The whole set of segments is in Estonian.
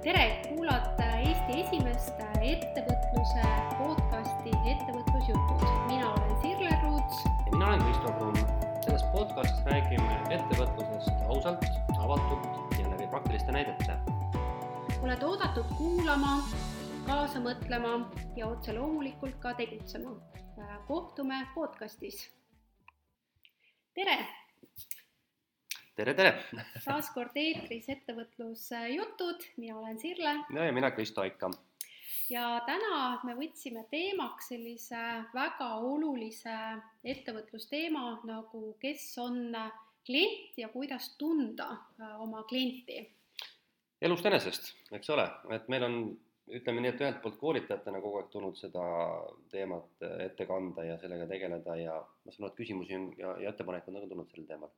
tere, kuulate Eesti esimest ettevõtluse podcasti Ettevõtlusjutud. mina olen Sirle Ruuts. ja mina olen Kristo Kruun. selles podcastis räägime ettevõtlusest ausalt, avatult ja läbi praktiliste näidete. oled oodatud kuulama, kaasa mõtlema ja otse loomulikult ka tegutsema. kohtume podcastis. tere tere, tere! taas kord eetris ettevõtlusjutud, mina olen Sirle. no ja mina Kristo ikka. ja täna me võtsime teemaks sellise väga olulise ettevõtlusteema nagu kes on klient ja kuidas tunda äh, oma klienti. elust enesest, eks ole, et meil on ütleme nii, et ühelt poolt koolitajatena kogu aeg tulnud seda teemat ette kanda ja sellega tegeleda ja ma saan aru, et küsimusi on ja, ja ettepanekuid on ka tulnud sel teemal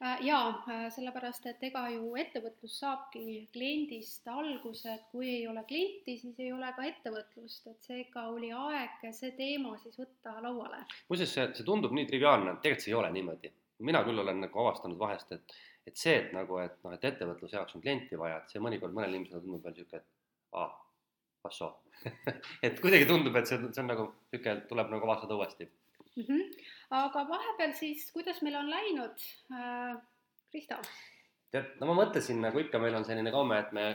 jaa, äh, sellepärast et ega ju ettevõtlus saabki kliendist alguse, et kui ei ole klienti, siis ei ole ka ettevõtlust, et seega oli aeg see teema siis võtta lauale. muuseas, see, see tundub nii triviaalne, tegelikult see ei ole niimoodi. mina küll olen nagu avastanud vahest, et, et see, et nagu, et noh, et ettevõtluse jaoks on klienti vaja, et see mõnikord mõnele inimesele tundub veel niisugune, et aa, passoo et kuidagi tundub, et see, see on nagu niisugune, tuleb nagu avastada uuesti mm. -hmm. aga vahepeal siis, kuidas meil on läinud äh,, Kristo? tead, no ma mõtlesin, nagu ikka, meil on selline komme, et me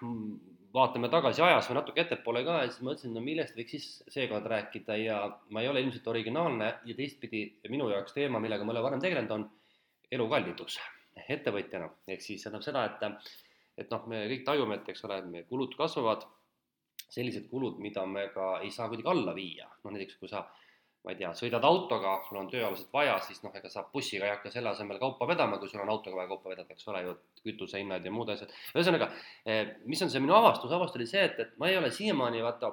mm, vaatame tagasi ajas või natuke ettepoole ka ja siis mõtlesin, no millest võiks siis seekord rääkida ja ma ei ole ilmselt originaalne ja teistpidi minu jaoks teema, millega ma olen varem tegelenud, on elukallidus ettevõtjana, ehk siis tähendab seda, et et noh, me kõik tajume, et eks ole, meie kulud kasvavad, sellised kulud, mida me ka ei saa kuidagi alla viia, noh näiteks kui sa ma ei tea, sõidad autoga, sul on tööalaselt vaja, siis noh, ega sa bussiga ei hakka selle asemel kaupa vedama, kui sul on autoga vaja kaupa vedada, eks ole ju, kütusehinnad ja muud asjad. ühesõnaga, eh, mis on see minu avastus, avastus oli see, et, et ma ei ole siiamaani vaata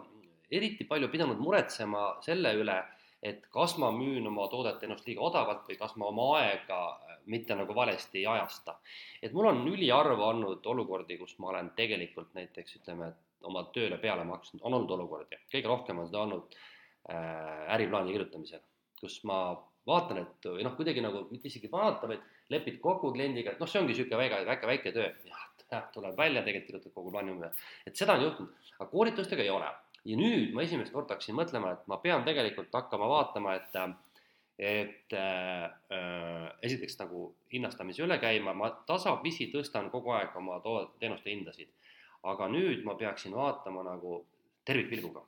eriti palju pidanud muretsema selle üle, et kas ma müün oma toodet ennast liiga odavalt või kas ma oma aega eh, mitte nagu valesti ei ajasta. et mul on üliharva olnud olukordi, kus ma olen tegelikult näiteks ütleme, oma tööle peale maksnud, on olnud olukordi, kõige rohkem on seda olnud äriplaani kirjutamisega, kus ma vaatan, et või noh, kuidagi nagu mitte isegi vaata, vaid lepid kokku kliendiga, et noh, see ongi niisugune väike, väike, väike töö, jah, tuleb välja, tegelikult kirjutad kogu plaani ümber. et seda on juhtunud, aga koolitustega ei ole. ja nüüd ma esimest korda hakkasin mõtlema, et ma pean tegelikult hakkama vaatama, et et äh, äh, esiteks nagu hinnastamise üle käima, ma tasapisi tõstan kogu aeg oma toodete, teenuste hindasid. aga nüüd ma peaksin vaatama nagu tervikpilguga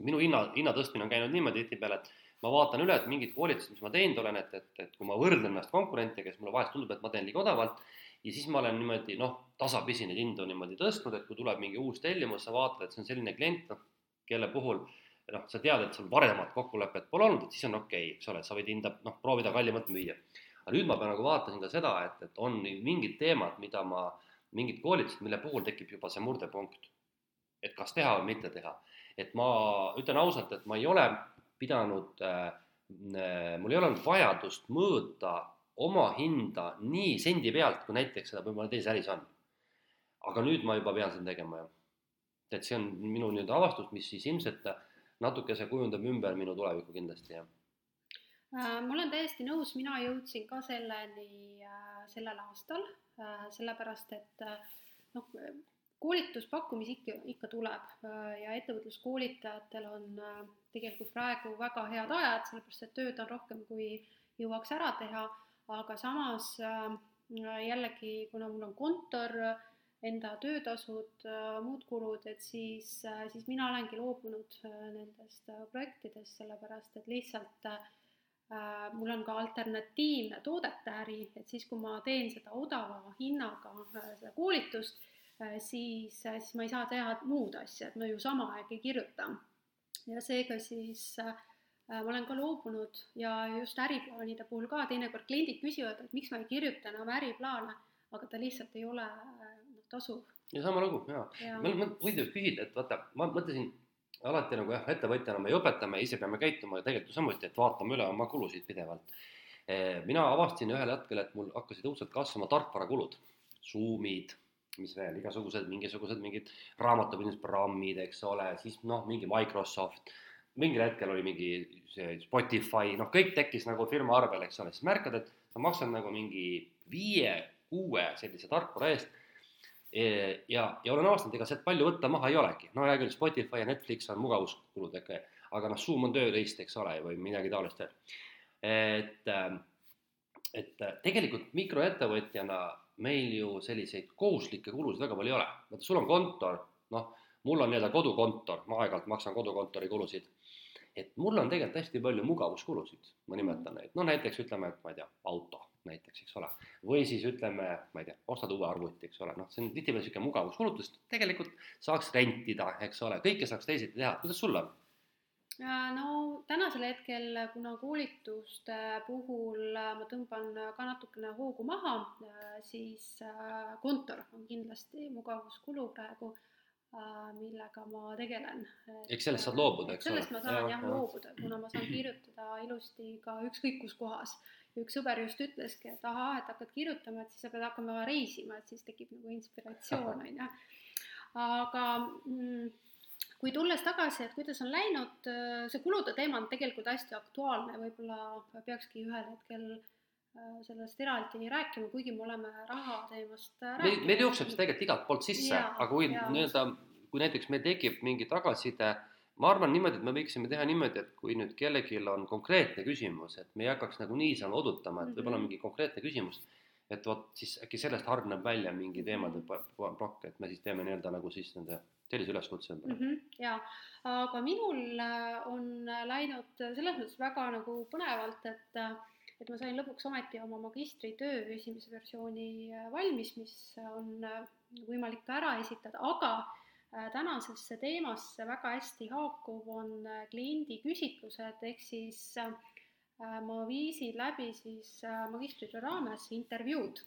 minu hinna, hinna tõstmine on käinud niimoodi tihtipeale, et ma vaatan üle, et mingid koolitused, mis ma teinud olen, et, et, et kui ma võrdlen ennast konkurentidega, siis mulle vahest tundub, et ma teen liiga odavalt ja siis ma olen niimoodi noh, tasapisi neid hindu niimoodi tõstnud, et kui tuleb mingi uus tellimus, sa vaatad, et see on selline klient, noh, kelle puhul noh, sa tead, et sul varemat kokkulepet pole olnud, et siis on okei okay,, eks ole, sa võid hinda noh, proovida kallimalt müüa. aga nüüd ma nagu vaatasin ka seda, et, et on mingid teemad, mida ma, mingid koolitused, mille puhul tekib juba see murdepunkt. et kas teha või mitte teha et ma ütlen ausalt, et ma ei ole pidanud äh,, mul ei olnud vajadust mõõta oma hinda nii sendi pealt, kui näiteks seda võib-olla teises äris on. aga nüüd ma juba pean seda tegema, jah. et see on minu nii-öelda avastus, mis siis ilmselt natukese kujundab ümber minu tulevikku kindlasti, jah äh, ma olen täiesti nõus, mina jõudsin ka selleni äh, sellel aastal äh,, sellepärast et äh, noh, koolituspakkumisi ikka, ikka tuleb äh, ja ettevõtluskoolitajatel on äh, tegelikult praegu väga head ajad, sellepärast et tööd on rohkem, kui jõuaks ära teha, aga samas äh, jällegi, kuna mul on kontor, enda töötasud, muud kulud, et siis, siis mina olengi loobunud nendest projektidest, sellepärast et lihtsalt mul on ka alternatiivne toodete äri, et siis, kui ma teen seda odava hinnaga seda koolitust, siis, äh, siis ma ei saa teha muud asja, et ma ju sama aeg ei kirjuta. ja seega siis äh, ma olen ka loobunud ja just äriplaanide puhul ka teinekord kliendid küsivad, et miks ma ei kirjuta enam äriplaane, aga ta lihtsalt ei ole noh, tasuv. ja sama lugu, jaa ja.. ma võin teilt küsida, et vaata, ma mõtlesin alati nagu jah, ettevõtjana me ju õpetame, ise peame käituma tegelikult samuti, et vaatame üle oma kulusid pidevalt. mina avastasin ühel hetkel, et mul hakkasid õudselt kasvama tarkvarakulud, Zoom'id mis veel, igasugused mingisugused mingid raamatupidamisprogrammid, eks ole, siis noh, mingi Microsoft, mingil hetkel oli mingi see Spotify, noh, kõik tekkis nagu firma arvel, eks ole, siis märkad, et sa maksad nagu mingi viie-kuue sellise tarkvara eest. Ja, ja olen avastanud, ega sealt palju võtta maha ei olegi, no hea küll, Spotify ja Netflix on mugavuskuludega, aga noh, Zoom on tööriist, eks ole, või midagi taolist veel. et, et tegelikult mikroettevõtjana meil ju selliseid kohustuslikke kulusid väga palju ei ole, vaata sul on kontor, noh, mul on nii-öelda kodukontor, ma aeg-ajalt maksan kodukontori kulusid. Et mul on tegelikult hästi palju mugavuskulusid, ma nimetan neid, no näiteks ütleme, et ma ei tea, auto näiteks, eks ole, või siis ütleme, ma ei tea, ostad uue arvuti, eks ole, noh, see on tihtipeale niisugune mugavuskulutus, tegelikult saaks rentida, eks ole, kõike saaks teisiti teha, kuidas sul on? No tänasel hetkel, kuna koolituste puhul ma tõmban ka natukene hoogu maha, siis äh, kontor on kindlasti mugavuskulu praegu Äh, millega ma tegelen. eks sellest saad loobuda, eks ole? sellest ma saan jah ja, loobuda, kuna ma saan kirjutada ilusti ka ükskõik kus kohas. üks sõber just ütleski, et ahaa, et hakkad kirjutama, et siis sa pead hakkama reisima, et siis tekib nagu inspiratsioon, on ju. aga mm, kui tulles tagasi, et kuidas on läinud, see kulude teema on tegelikult hästi aktuaalne, võib-olla peakski ühel hetkel äh, sellest eraldi rääkima, kuigi me oleme raha teemast rääkinud. meil jookseb see tegelikult igalt poolt sisse, aga kui nii-öelda kui näiteks meil tekib mingi tagasiside, ma arvan niimoodi, et me võiksime teha niimoodi, et kui nüüd kellelgi on konkreetne küsimus, et me ei hakkaks nagu niisama odutama, et võib-olla mhm. mingi konkreetne küsimus, et vot siis äkki sellest hargneb välja mingi teemade plokk, et me siis teeme nii-öelda nagu siis nende sellise üleskutse endale mm. -hmm, jaa, aga minul äh, on läinud selles mõttes väga nagu põnevalt, et äh, et ma sain lõpuks ometi oma magistritöö esimese versiooni äh, valmis, mis on võimalik ka ära esitada, aga tänasesse teemasse väga hästi haakuv on äh, kliendi küsitlused, ehk siis ma viisin läbi siis magistritöö raames intervjuud.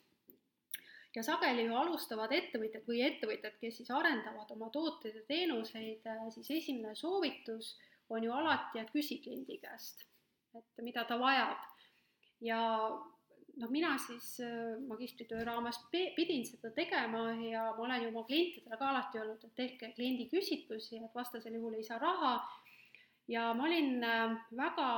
Ja sageli ju alustavad ettevõtjad või ettevõtjad, kes siis arendavad oma tooteid ja teenuseid, siis esimene soovitus on ju alati, et küsi kliendi käest, et mida ta vajab. ja noh, mina siis äh, magistritöö raames pidin seda tegema ja ma olen ju oma klientidele ka alati öelnud, et tehke kliendi küsitlusi, et vastasel juhul ei saa raha. ja ma olin äh, väga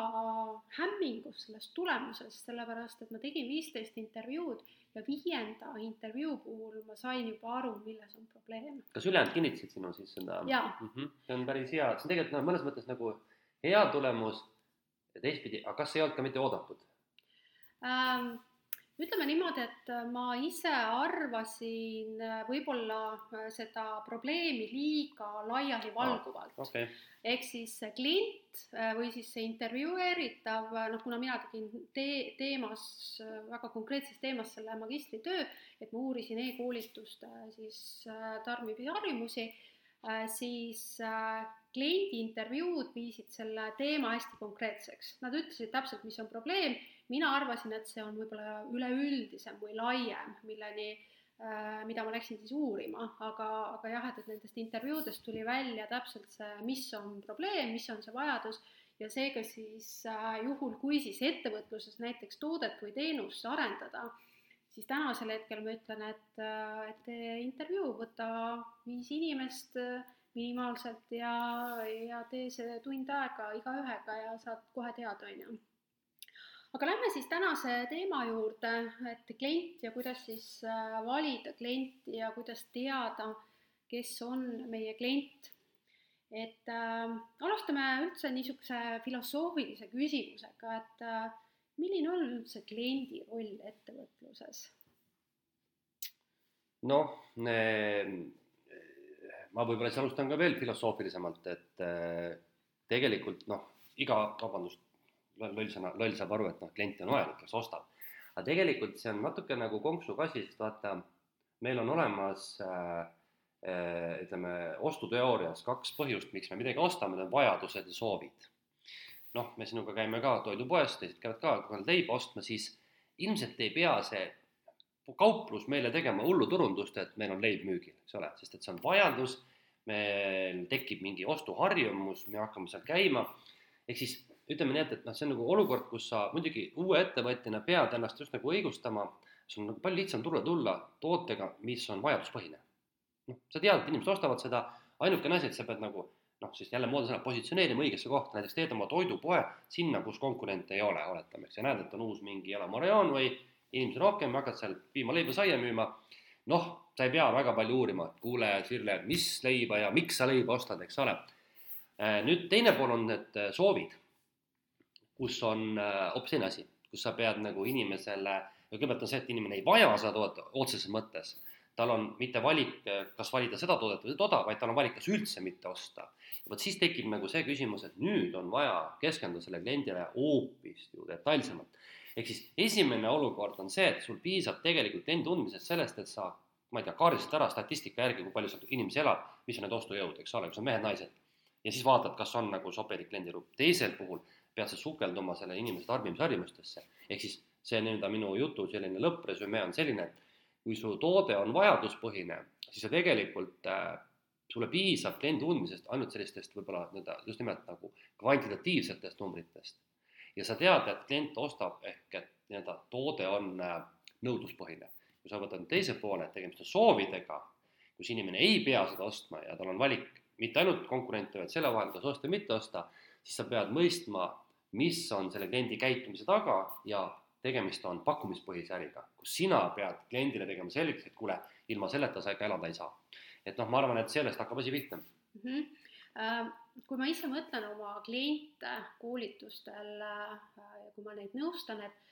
hämmingus sellest tulemusest, sellepärast et ma tegin viisteist intervjuud ja viienda intervjuu puhul ma sain juba aru, milles on probleem. kas ülejäänud kinnitasid sinu siis seda? Mm -hmm. see on päris hea, see on tegelikult noh, mõnes mõttes nagu hea tulemus ja teistpidi, aga kas ei olnud ka mitte oodatud? ähm, ütleme niimoodi, et äh, ma ise arvasin äh, võib-olla äh, seda probleemi liiga laialivalguvalt okay.. ehk siis klient või siis see intervjueeritav, noh, kuna mina tegin tee, teemas, väga konkreetses teemas selle magistritöö, et ma uurisin e-koolituste siis tarbimisharjumusi, siis kliendi intervjuud viisid selle teema hästi konkreetseks. Nad ütlesid täpselt, mis on probleem mina arvasin, et see on võib-olla üleüldisem või laiem, milleni äh,, mida ma läksin siis uurima, aga, aga jah, et, et nendest intervjuudest tuli välja täpselt see, mis on probleem, mis on see vajadus. Ja seega siis äh, juhul, kui siis ettevõtluses näiteks toodet või teenust arendada, siis tänasel hetkel ma ütlen, et, äh, et tee intervjuu, võta viis inimest minimaalselt ja, ja tee see tund aega igaühega ja saad kohe teada, on ju aga lähme siis tänase teema juurde, et klient ja kuidas siis äh, valida klienti ja kuidas teada, kes on meie klient. et äh, alustame üldse niisuguse filosoofilise küsimusega, et äh, milline on üldse kliendi roll ettevõtluses? noh, ma võib-olla siis alustan ka veel filosoofilisemalt, et äh, tegelikult noh, iga, vabandust, loll sõna, loll saab aru, et noh, klient on vajalik, kes ostab. aga tegelikult see on natuke nagu konksukasi, sest vaata, meil on olemas äh, äh, ütleme, ostuteoorias kaks põhjust, miks me midagi ostame, need on vajadused ja soovid. noh, me sinuga käime ka toidupoes, teised käivad ka, kui nad leiba ostma, siis ilmselt ei pea see kauplus meile tegema hullu turundust, et meil on leib müügil, eks ole, sest et see on vajadus, meil tekib mingi ostuharjumus, me hakkame seal käima, ehk siis ütleme nii, et, et noh, see on nagu olukord, kus sa muidugi uue ettevõtjana pead ennast just nagu õigustama, sul on nagu palju lihtsam turule tulla tootega, mis on vajaduspõhine. noh, sa tead, et inimesed ostavad seda, ainukene asi, et sa pead nagu noh, siis jälle moodusõna positsioneerima õigesse kohta, näiteks teed oma toidupoe sinna, kus konkurente ei ole, oletame, eks, ja näed, et on uus mingi elamu rajoon või inimesi rohkem, hakkad seal piima, leiba, saia müüma, noh, sa ei pea väga palju uurima, et kuule, Sirle, mis leiba ja miks sa leiba ostad, eks ole. nüüd teine pool on need soovid, kus on hoopis teine asi, kus sa pead nagu inimesele, kõigepealt on see, et inimene ei vaja seda toodet otseses mõttes tal on mitte valik, kas valida seda toodet või toda, vaid tal on valik, kas üldse mitte osta. ja vot siis tekib nagu see küsimus, et nüüd on vaja keskenduda sellele kliendile hoopis ju detailsemalt. ehk siis esimene olukord on see, et sul piisab tegelikult kliendi tundmisest sellest, et sa, ma ei tea, kaardistad ära statistika järgi, kui palju seal inimesi elab, mis on need ostujõud, eks ole, kas on mehed-naised. ja siis vaatad, kas on nagu sobilik kliendigrupp. teisel puhul pead sa sukelduma selle inimese tarbimisharjumustesse. ehk siis see nii-öelda minu jutu selline lõppresümee on selline, et kui su toode on vajaduspõhine, siis sa tegelikult äh,, sulle piisab kliendi tundmisest ainult sellistest võib-olla nii-öelda just nimelt nagu kvantitatiivsetest numbritest. ja sa tead, et klient ostab ehk et nii-öelda toode on äh, nõudluspõhine. kui sa võtad teise poole, et tegemist on soovidega, kus inimene ei pea seda ostma ja tal on valik mitte ainult konkurente, vaid selle vahel, kas osta või mitte osta, siis sa pead mõistma, mis on selle kliendi käitumise taga ja tegemist on pakkumispõhise äriga, kus sina pead kliendile tegema selgeks, et kuule, ilma selleta sa ikka elada ei saa. et noh, ma arvan, et sellest hakkab asi pihta mm. -hmm. kui ma ise mõtlen oma kliente koolitustel ja kui ma neid nõustan, et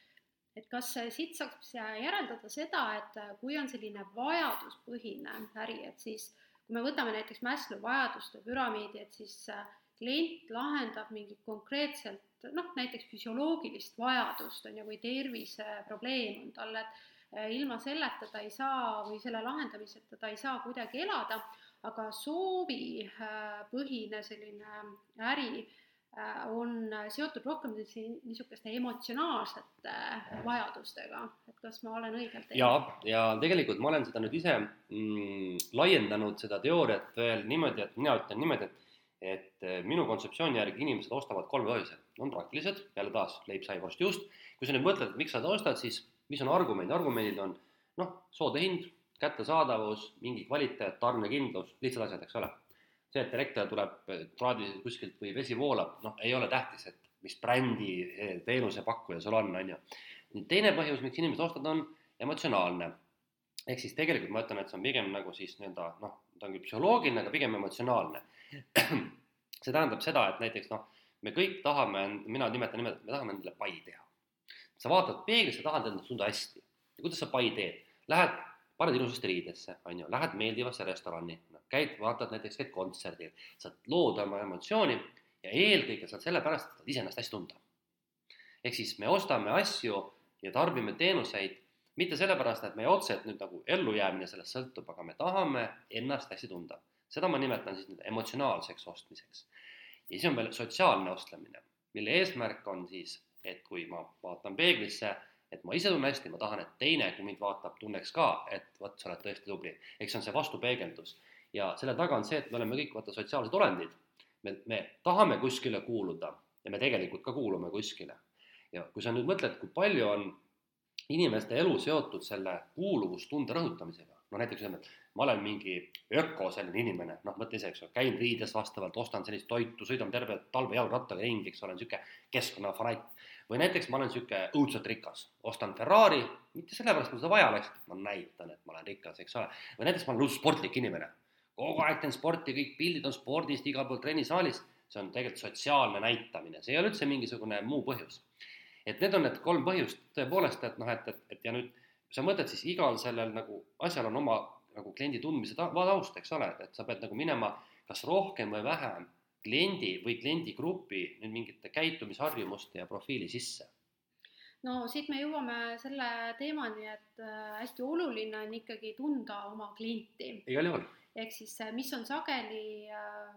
et kas siit saaks järeldada seda, et kui on selline vajaduspõhine äri, et siis kui me võtame näiteks Maslow vajaduste püramiidi, et siis klient lahendab mingit konkreetselt noh, näiteks füsioloogilist vajadust on ju, või terviseprobleem on tal, et eh, ilma selleta ta ei saa või selle lahendamiseta ta ei saa kuidagi elada, aga soovipõhine selline äri eh, on seotud rohkem niisuguste emotsionaalsete vajadustega, et kas ma olen õigelt teinud? ja, ja tegelikult ma olen seda nüüd ise mm, laiendanud, seda teooriat veel niimoodi, et mina ütlen niimoodi, et et eh, minu kontseptsiooni järgi inimesed ostavad kolme põhjusel, on praktilised, jälle taas leib, sai, vorst, juust. kui sa nüüd mõtled, miks sa seda ostad, siis mis on argumendid, argumendid on noh, soodne hind, kättesaadavus, mingi kvaliteet, tarnekindlus, lihtsad asjad, eks ole. see, et elekter tuleb traadi kuskilt või vesi voolab, noh, ei ole tähtis, et mis brändi eh, teenusepakkuja sul on, on ju. nüüd teine põhjus, miks inimesed ostavad, on emotsionaalne. ehk siis tegelikult ma ütlen, et see on pigem nagu siis nii-öelda noh, ta on küll psühholoogiline, aga pigem emotsionaalne see tähendab seda, et näiteks noh, me kõik tahame, mina nimetan et me tahame endale pai teha. sa vaatad peeglisse, tahad endast tunda hästi. ja kuidas sa pai teed? Lähed, paned ilusasti riidesse, on ju, lähed meeldivasse restorani no,, käid, vaatad näiteks, käid kontserdil, saad lood oma emotsiooni ja eelkõige saad sellepärast, et saad iseennast hästi tunda. ehk siis me ostame asju ja tarbime teenuseid mitte sellepärast, et meie otseselt nüüd nagu ellujäämine sellest sõltub, aga me tahame ennast hästi tunda seda ma nimetan siis emotsionaalseks ostmiseks. ja siis on veel sotsiaalne ostlemine, mille eesmärk on siis, et kui ma vaatan peeglisse, et ma ise tunnen hästi, ma tahan, et teine, kui mind vaatab, tunneks ka, et vot, sa oled tõesti tubli. eks see on see vastupeegeldus ja selle taga on see, et me oleme kõik vaata sotsiaalsed olendid. me, me tahame kuskile kuuluda ja me tegelikult ka kuulume kuskile. ja kui sa nüüd mõtled, kui palju on inimeste elu seotud selle kuuluvustunde rõhutamisega, no näiteks ütleme, et ma olen mingi öko selline inimene, noh, mõtle ise, eks ole, käin riides vastavalt, ostan sellist toitu, sõidan terve talve jalgrattaga ringi, eks ole, niisugune keskkonnafanatt. või näiteks ma olen niisugune õudselt rikas, ostan Ferrari, mitte sellepärast, et mul seda vaja oleks, ma näitan, et ma olen rikas, eks ole. või näiteks ma olen õudselt sportlik inimene, kogu aeg teen sporti, kõik pildid on spordist igal pool trennisaalis, see on tegelikult sotsiaalne näitamine, see ei ole üldse mingisugune muu põhjus. et need on need kolm põhjust tõepoolest, et noh, et, et, et ja nüüd sa mõtled siis igal sellel nagu asjal on oma nagu kliendi tundmise taust, eks ole, et sa pead nagu minema kas rohkem või vähem kliendi või kliendigrupi nüüd mingite käitumisharjumuste ja profiili sisse no siit me jõuame selle teemani, et äh, hästi oluline on ikkagi tunda oma klienti. igal juhul. ehk siis, äh, mis on sageli äh,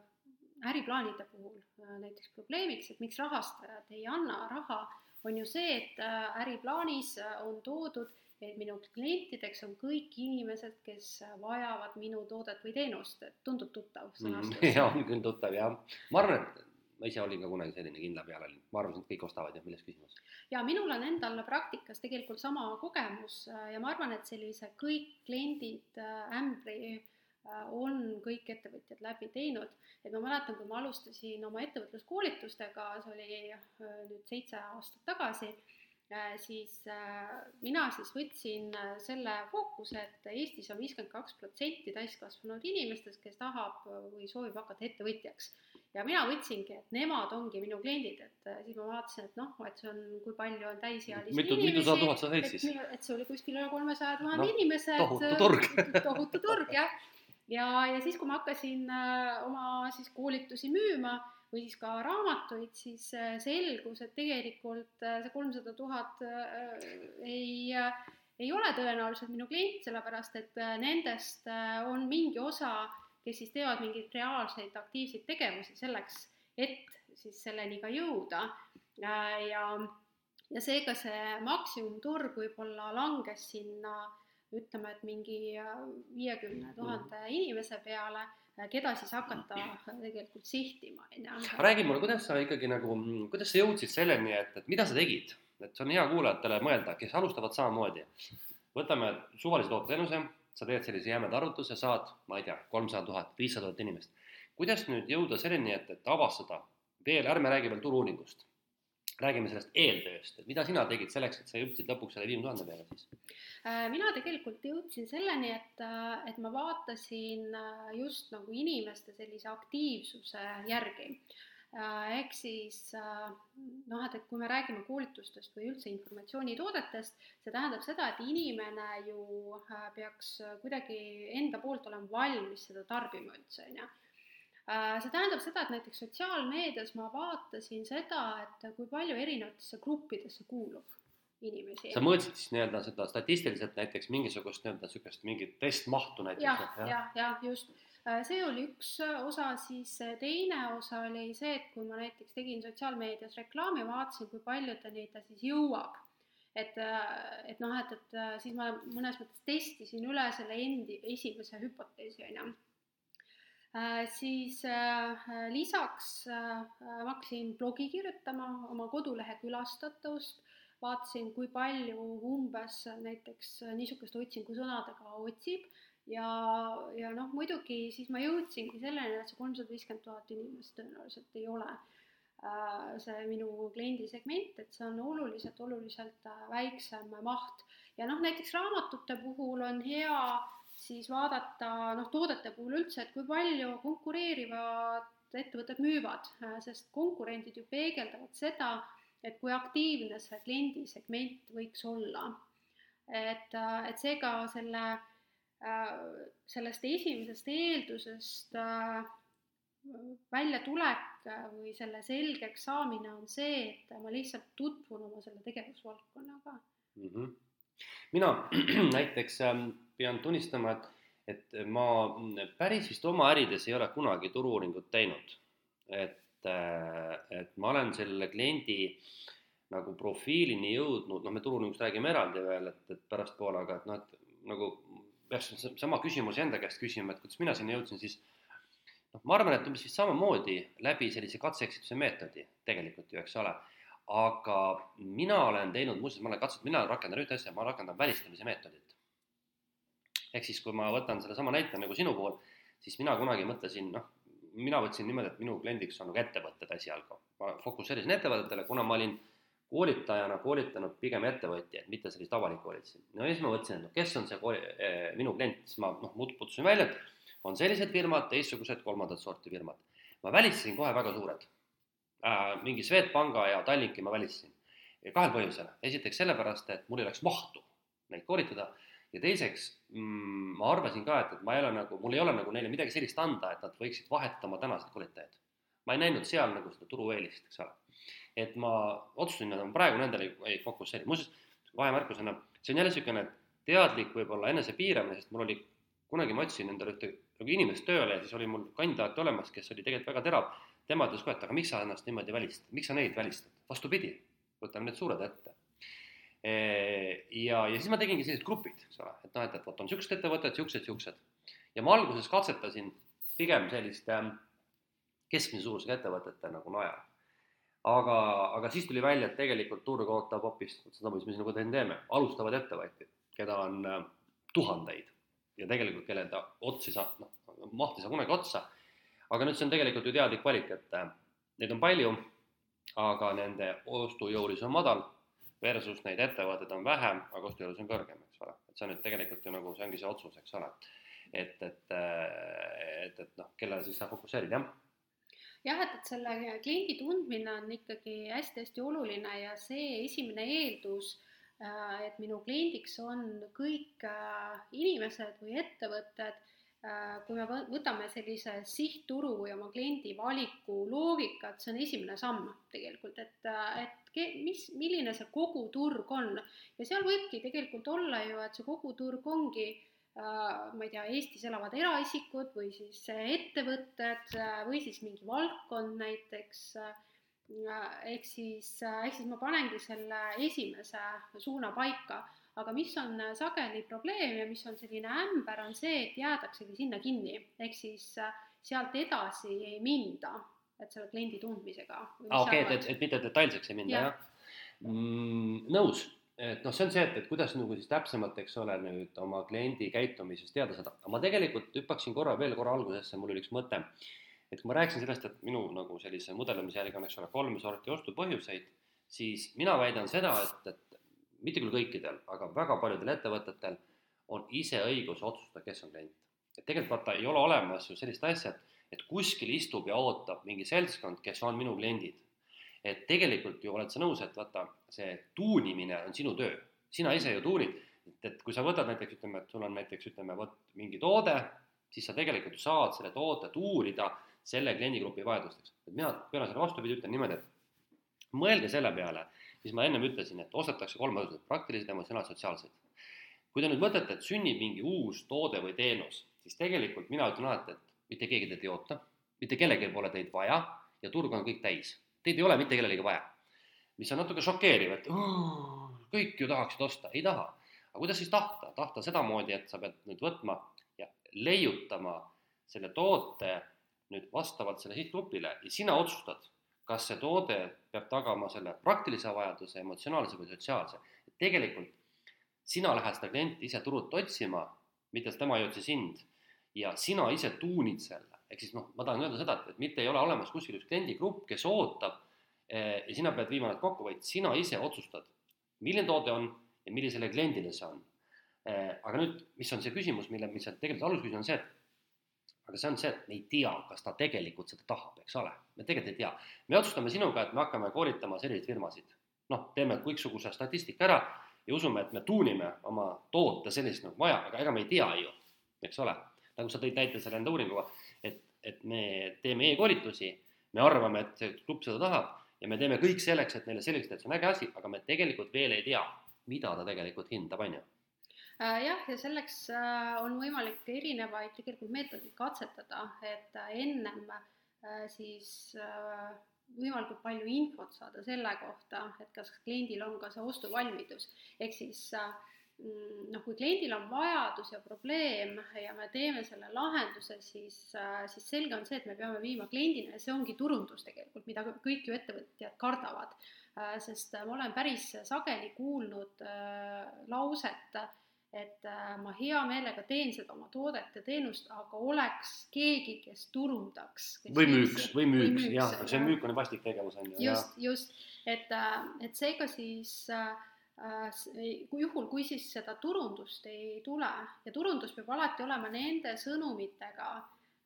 äriplaanide puhul näiteks probleemiks, et miks rahastajad ei anna raha, on ju see, et äriplaanis on toodud et minu klientideks on kõik inimesed, kes vajavad minu toodet või teenust, et tundub tuttav mhm. sõnastus mm,? jaa, on küll tuttav jah. ma arvan, et ma ise olin ka kunagi selline kindla pealinn, ma arvasin, et kõik ostavad ja milles küsimus. ja minul on endal praktikas tegelikult sama kogemus ja ma arvan, et sellise kõik kliendid äh, ämbri äh, on kõik ettevõtjad läbi teinud, et ma mäletan, kui ma alustasin oma ettevõtluskoolitustega, see oli äh, nüüd seitse aastat tagasi siis mina siis võtsin selle fookuse, et Eestis on viiskümmend kaks protsenti täiskasvanud inimestest, kes tahab või soovib hakata ettevõtjaks ja mina võtsingi, et nemad ongi minu kliendid, et siis ma vaatasin, et noh, et see on, kui palju on täisealisi mitu, mitusada tuhat sa sõid siis? et see oli kuskil üle kolmesaja tuhande no, inimese. tohutu turg tohutu turg, jah. ja, ja siis, kui ma hakkasin äh, oma siis koolitusi müüma või siis ka raamatuid, siis äh, selgus, et tegelikult äh, see kolmsada tuhat ei ei ole tõenäoliselt minu klient, sellepärast et nendest on mingi osa kes siis teevad mingeid reaalseid aktiivseid tegevusi selleks, et siis selleni ka jõuda ja, ja seega see maksimumturg võib-olla langes sinna ütleme, et mingi viiekümne tuhande mm. inimese peale, keda siis hakata tegelikult sihtima, on ju. räägi mulle, kuidas sa ikkagi nagu, kuidas sa jõudsid selleni, et, et mida sa tegid, et see on hea kuulajatele mõelda, kes alustavad samamoodi. võtame suvalise tooteenuse sa teed sellise jämeda arvutuse, saad, ma ei tea, kolmsada tuhat, viissada tuhat inimest. kuidas nüüd jõuda selleni, et, et avastada veel, ärme räägi veel turu-uuringust, räägime sellest eeltööst, et mida sina tegid selleks, et sa jõudsid lõpuks selle viiekümne tuhande peale siis? Äh, mina tegelikult jõudsin selleni, et, äh, et ma vaatasin äh, just nagu inimeste sellise aktiivsuse järgi ehk siis noh, et, et kui me räägime koolitustest või üldse informatsioonitoodetest, see tähendab seda, et inimene ju peaks kuidagi enda poolt olema valmis seda tarbima üldse, on ju. See tähendab seda, et näiteks sotsiaalmeedias ma vaatasin seda, et kui palju erinevatesse gruppidesse kuulub inimesi. sa mõõtsid siis nii-öelda seda statistiliselt näiteks mingisugust nii-öelda niisugust mingit testmahtu näiteks? jah, jah, jah ja, just Äh, see oli üks äh, osa, siis äh, teine osa oli see, et kui ma näiteks tegin sotsiaalmeedias reklaami, vaatasin, kui paljudeni ta siis jõuab. et, et noh, et, et siis ma mõnes mõttes testisin üle selle endi esimese hüpoteesi, on ju. Siis lisaks ma hakkasin blogi kirjutama, oma kodulehe külastatavust, vaatasin, kui palju umbes näiteks niisuguste otsingusõnadega otsib ja, ja noh, muidugi siis ma jõudsingi selleni, et see kolmsada viiskümmend tuhat inimest tõenäoliselt ei ole äh, see minu kliendisegment, et see on oluliselt, oluliselt äh, väiksem maht. ja noh, näiteks raamatute puhul on hea siis vaadata noh, toodete puhul üldse, et kui palju konkureerivad ettevõtted müüvad, äh, sest konkurendid ju peegeldavad seda, et kui aktiivne see kliendisegment võiks olla. et, et seega selle Äh, sellest esimesest eeldusest äh, väljatulek või selle selgeks saamine on see, et ma lihtsalt tutvun oma selle tegevusvaldkonnaga mm. -hmm. mina näiteks ähm, pean tunnistama, et, et ma päris vist oma ärides ei ole kunagi turu-uuringut teinud. et, äh, et ma olen selle kliendi nagu profiilini jõudnud, noh, me turu-uuringust räägime eraldi veel, et, et pärastpoole, aga et noh, et nagu peaks sama küsimuse enda käest küsima, et kuidas mina sinna jõudsin, siis noh, ma arvan, et umbes vist samamoodi läbi sellise katse-eksituse meetodi tegelikult ju, eks ole. aga mina olen teinud, muuseas, ma olen katsetanud, mina rakendan ühte asja, ma rakendan välistamise meetodit. Ehk siis, kui ma võtan sellesama näite nagu sinu puhul, siis mina kunagi mõtlesin, noh, mina võtsin niimoodi, et minu kliendiks on nagu ettevõtted esialgu. ma fokusseerisin ettevõtetele, kuna ma olin koolitajana koolitanud pigem ettevõtjaid, mitte selliseid avalikke koolitusi. no ja siis ma mõtlesin, et no kes on see kooli, eh, minu klient, siis ma noh, putsusin välja, et on sellised firmad, teistsugused kolmandat sorti firmad. ma välistasin kohe väga suured äh,. mingi Swedbanka ja Tallinki ma välistasin. kahel põhjusel, esiteks sellepärast, et mul ei oleks mahtu neid koolitada ja teiseks mm, ma arvasin ka, et, et ma ei ole nagu, mul ei ole nagu neile midagi sellist anda, et nad võiksid vahetada oma tänaseid koolitajaid. ma ei näinud seal nagu seda turueelist, eks ole. Et ma otsustasin, et ma praegu nendele ei, fokusseeri, muuseas vahemärkusena, see on jälle niisugune teadlik võib-olla enesepiiramine, sest mul oli, kunagi ma otsisin endale ühte nagu inimest tööle ja siis oli mul kandidaat olemas, kes oli tegelikult väga terav, tema ütles kohe, et aga miks sa ennast niimoodi välistad, miks sa neid välistad, vastupidi, võtame need suured ette. Ja, ja siis ma tegingi sellised grupid, eks ole, et noh, et, et vot on niisugused ettevõtted, niisugused, niisugused. ja ma alguses katsetasin pigem selliste keskmise suurusega ettevõtete nagu najal aga, aga siis tuli välja, et tegelikult turg ootab hoopis seda, mis me sinuga teeme, alustavad ettevõtjad, keda on äh, tuhandeid ja tegelikult kellel ta otsa ei saa, noh, maht ei saa kunagi otsa. aga nüüd see on tegelikult ju teadlik valik, et äh, neid on palju, aga nende ostujõulisus on madal versus neid ettevõtteid on vähem, aga ostujõudlus on kõrgem, eks ole. et see on nüüd tegelikult ju nagu, see ongi see otsus, eks ole. et, et, et, et noh, kellele siis sa fokusseerid, jah jah, et, et selle kliendi tundmine on ikkagi hästi-hästi oluline ja see esimene eeldus, äh, et minu kliendiks on kõik äh, inimesed või ettevõtted, äh, kui me võtame sellise sihtturu või oma kliendi valiku loogikat, see on esimene samm tegelikult, et, et mis, milline see koguturg on? Ja seal võibki tegelikult olla ju, et see koguturg ongi Äh, ma ei tea, Eestis elavad eraisikud või siis ettevõtted äh, või siis mingi valdkond näiteks, äh, ehk siis, ehk siis ma panengi selle esimese suuna paika, aga mis on sageli probleem ja mis on selline ämber, on see, et jäädaksegi sinna kinni, ehk siis sealt edasi ei minda, et selle kliendi tundmisega. aa, okei, et, et, et mitte detailseks ei minda ja., jah mm,? nõus et noh, see on see, et, et kuidas nagu siis täpsemalt, eks ole, nüüd oma kliendi käitumisest teada saada, aga ma tegelikult hüppaksin korra veel korra algusesse, mul oli üks mõte. et kui ma rääkisin sellest, et minu nagu sellise mudelamise järgi on, eks ole, kolme sorti ostupõhjuseid, siis mina väidan seda, et, et mitte küll kõikidel, aga väga paljudel ettevõtetel on ise õigus otsustada, kes on klient. et tegelikult vaata, ei ole olemas ju sellist asja, et, et kuskil istub ja ootab mingi seltskond, kes on minu kliendid et tegelikult ju oled sa nõus, et vaata, see tuunimine on sinu töö, sina ise ju tuunid, et, et kui sa võtad näiteks, ütleme, et sul on näiteks, ütleme, vot mingi toode, siis sa tegelikult saad selle toote tuurida selle kliendigrupi vajadusteks. et mina pööran selle vastupidi, ütlen niimoodi, et mõelge selle peale, mis ma ennem ütlesin, et ostetakse kolme osas, praktilised, emotsionaalsed, sotsiaalsed. kui te nüüd mõtlete, et sünnib mingi uus toode või teenus, siis tegelikult mina ütlen alati, et mitte keegi teid ei oota, mitte kellelgi pole teid vaja ja turg on kõik täis Teid ei ole mitte kellelegi vaja. mis on natuke šokeeriv, et kõik ju tahaksid osta, ei taha. aga kuidas siis tahta, tahta sedamoodi, et sa pead nüüd võtma ja leiutama selle toote nüüd vastavalt selle sihtgrupile ja sina otsustad, kas see toode peab tagama selle praktilise vajaduse, emotsionaalse või sotsiaalse. tegelikult sina lähed seda klienti ise turult otsima, mitte tema ei otsi sind ja sina ise tuunid selle ehk siis noh, ma tahan öelda seda, et, et mitte ei ole olemas kuskil üks kliendigrupp, kes ootab eh, ja sina pead viima nad kokku, vaid sina ise otsustad, milline toode on ja millisele kliendile see on eh,. aga nüüd, mis on see küsimus, mille, mis on tegelikult alusküsimus, on see, et aga see on see, et me ei tea, kas ta tegelikult seda tahab, eks ole, me tegelikult ei tea. me otsustame sinuga, et me hakkame koolitama selliseid firmasid, noh, teeme kõiksuguse statistika ära ja usume, et me tuunime oma toote sellist nagu vaja, aga ega me ei tea ju, eks ole. Nagu sa tõid näite selle enda uuringuga et me teeme e-koolitusi, me arvame, et see grupp seda tahab ja me teeme kõik selleks, et neile selgeks teha, et see on äge asi, aga me tegelikult veel ei tea, mida ta tegelikult hindab, on ju. Äh, jah, ja selleks äh, on võimalik erinevaid tegelikult meetodeid katsetada, et äh, ennem siis võimalikult palju infot saada selle kohta, et kas kliendil on ka see ostuvalmidus, ehk siis äh, noh, kui kliendil on vajadus ja probleem ja me teeme selle lahenduse, siis, äh, siis selge on see, et me peame viima kliendini ja see ongi turundus tegelikult, mida kõik ju ettevõtjad kardavad. Äh, sest ma olen päris sageli kuulnud äh, lauset, et ma hea meelega teen seda oma toodet ja teenust, aga oleks keegi, kes turundaks. või müüks, või müüks, jah, see müük on vastik tegevus, on ju. just, just, et, et seega siis äh, Äh, kui juhul, kui siis seda turundust ei tule ja turundus peab alati olema nende sõnumitega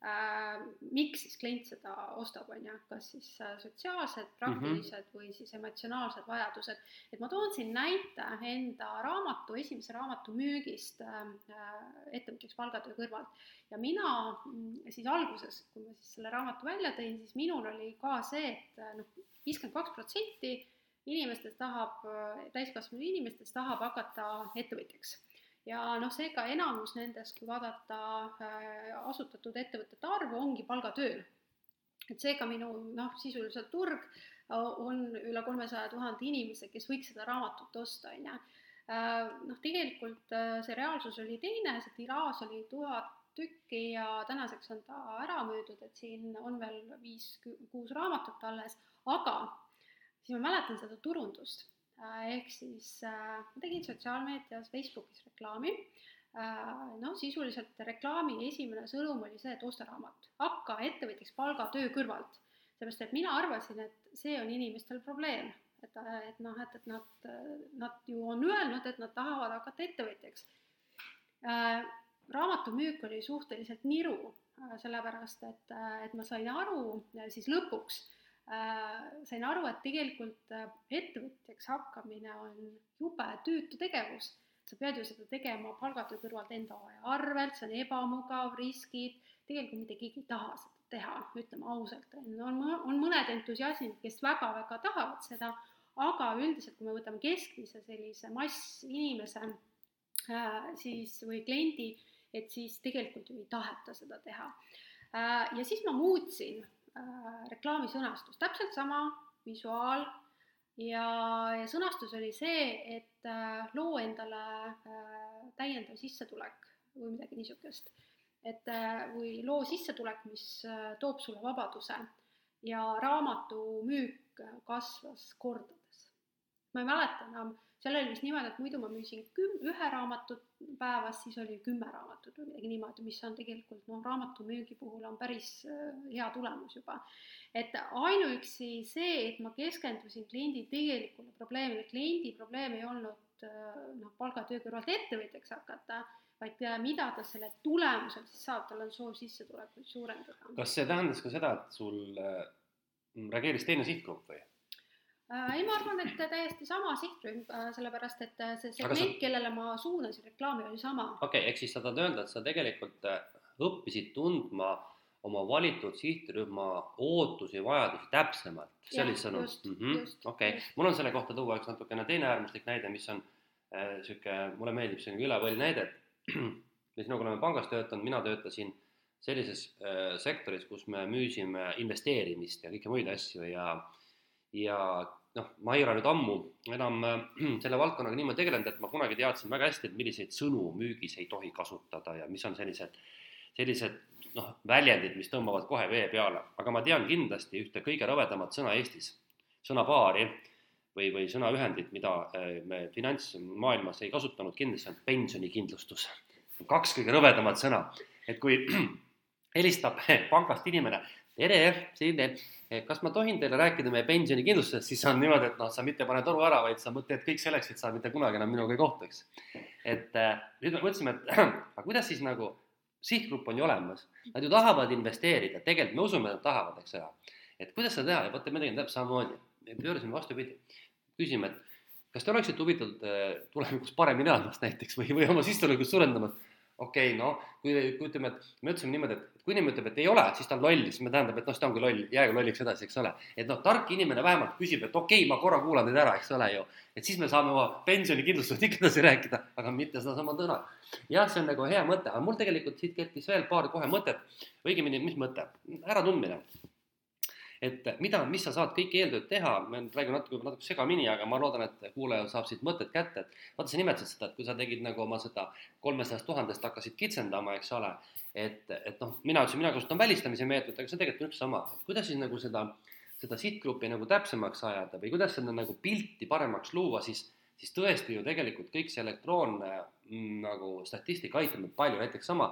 äh,, miks siis klient seda ostab, on ju, kas siis äh, sotsiaalsed, mhm. praktilised mm -hmm. või siis emotsionaalsed vajadused. et ma toon siin näite enda raamatu, esimese raamatu müügist äh, ettevõtjaks palgatöö kõrvalt ja mina mm, siis alguses, kui ma siis selle raamatu välja tõin, siis minul oli ka see, et äh, noh, viiskümmend kaks protsenti inimestest tahab, täiskasvanud inimestest tahab hakata ettevõtjaks. ja noh, seega enamus nendest, kui vaadata äh, asutatud ettevõtete arvu, ongi palgatööl. et seega minu noh, sisuliselt turg on üle kolmesaja tuhande inimese, kes võiks seda raamatut osta, on ju. Äh, noh, tegelikult äh, see reaalsus oli teine, see tiraaž oli tuhat tükki ja tänaseks on ta ära müüdud, et siin on veel viis-kuus raamatut alles, aga siis ma mäletan seda turundust, äh, ehk siis äh, ma tegin sotsiaalmeedias, Facebookis reklaami, noh, sisuliselt reklaami esimene sõnum oli see, et osta raamat, hakka ettevõtjaks palgatöö kõrvalt, seepärast et mina arvasin, et see on inimestel probleem, et, et noh, et, et nad, nad ju on öelnud, et nad tahavad hakata ettevõtjaks. Äh,. raamatumüük oli suhteliselt niru sellepärast et, et ma sain aru siis lõpuks sain aru, et tegelikult äh, ettevõtjaks hakkamine on jube tüütu tegevus. Sa pead ju seda tegema palgatöö kõrvalt enda aja arvelt, see on ebamugav, riskid, tegelikult mitte keegi ei taha seda teha, ütleme ausalt, on, on mõned entusiastid, kes väga-väga tahavad seda, aga üldiselt, kui me võtame keskmise sellise massinimese äh, siis või kliendi, et siis tegelikult ju ei taheta seda teha. Äh,. ja siis ma muutsin äh, reklaami sõnastust, täpselt sama visuaal. Ja, ja sõnastus oli see, et äh, loo endale äh, täiendav sissetulek või midagi niisugust. Et või loo sissetulek, mis toob sulle vabaduse ja raamatu müük kasvas kordades. ma ei mäleta enam, seal oli vist niimoodi, et muidu ma müüsin küm-, ühe raamatut päevas, siis oli kümme raamatut või midagi niimoodi, mis on tegelikult noh, raamatumüügi puhul on päris äh, hea tulemus juba. et ainuüksi see, et ma keskendusin kliendi tegelikule probleemile, kliendi probleem ei olnud noh, palgatöö kõrvalt ettevõtjaks hakata vaid mida ta selle tulemusel siis saab, tal on soov sissetulekuid suurendada. kas see tähendas ka seda, et sul äh, reageeris teine sihtgrupp või? Äh, ei, ma arvan, et täiesti sama sihtrühm, äh, sellepärast et see segment sa..., kellele ma suunasin reklaami, oli sama. okei okay,, ehk siis sa tahad öelda, et sa tegelikult õppisid tundma oma valitud sihtrühma ootusi ja vajadusi täpsemalt, see oli sõnum? Mhm, okei, mul on selle kohta tuua üks natukene teine äärmuslik näide, mis on niisugune äh,, mulle meeldib selline üle võll näide, et me sinuga oleme pangas töötanud, mina töötasin sellises äh, sektoris, kus me müüsime investeerimist ja kõiki muid asju ja, ja noh, ma ei ole nüüd ammu enam äh, selle valdkonnaga niimoodi tegelenud, et ma kunagi teadsin väga hästi, et milliseid sõnu müügis ei tohi kasutada ja mis on sellised, sellised noh, väljendid, mis tõmbavad kohe vee peale, aga ma tean kindlasti ühte kõige rõvedamat sõna Eestis, sõnapaari või, või sõnaühendit, mida äh, me finantsmaailmas ei kasutanud, kindlasti on pensionikindlustus. kaks kõige rõvedamat sõna, et kui helistab pangast inimene, tere, siin, kas ma tohin teile rääkida meie pensionikindlustusest, siis on niimoodi, et noh, sa mitte pane toru ära, vaid sa teed kõik selleks, et sa mitte kunagi enam minuga ei kohtuks. et äh, nüüd me mõtlesime, et aga kuidas siis nagu, sihtgrupp on ju olemas, nad ju tahavad investeerida, tegelikult me usume, et nad tahavad, eks ole. et kuidas seda teha ja vot me tegime täpselt samamoodi, me pöörasime vastupidi küsima, et kas te oleksite huvitatud äh, tulevikus paremini elamast näiteks või, või oma sissetulekut suurendamast. okei okay,, noh, kui, kui ütleme, et me ütlesime niimoodi, et kui inimene ütleb, et ei ole, siis ta on loll, siis tähendab, et noh, siis ta ongi loll, jäägu lolliks edasi, eks ole. et noh, tark inimene vähemalt küsib, et okei okay,, ma korra kuulan teid ära, eks ole ju. et siis me saame oma pensionikindlustusest ikka edasi rääkida, aga mitte sedasama sõna. jah, see on nagu hea mõte, aga mul tegelikult siit kerkis veel paar kohe mõtet, õigemini, mis mõte, äratundmine et mida, mis sa saad kõik eeltööd teha, ma nüüd räägin natuke, natuke segamini, aga ma loodan, et kuulaja saab siit mõtted kätte, et vaata, sa nimetasid seda, et kui sa tegid nagu oma seda kolmesajast tuhandest hakkasid kitsendama, eks ole, et, et noh, mina ütlesin, mina kasutan välistamise meetodit, aga see tegelikult on üks sama, et kuidas siis nagu seda, seda sihtgruppi nagu täpsemaks ajada või kuidas seda nagu pilti paremaks luua, siis, siis tõesti ju tegelikult kõik see elektroonne mm, nagu statistika aitab meid palju, näiteks sama,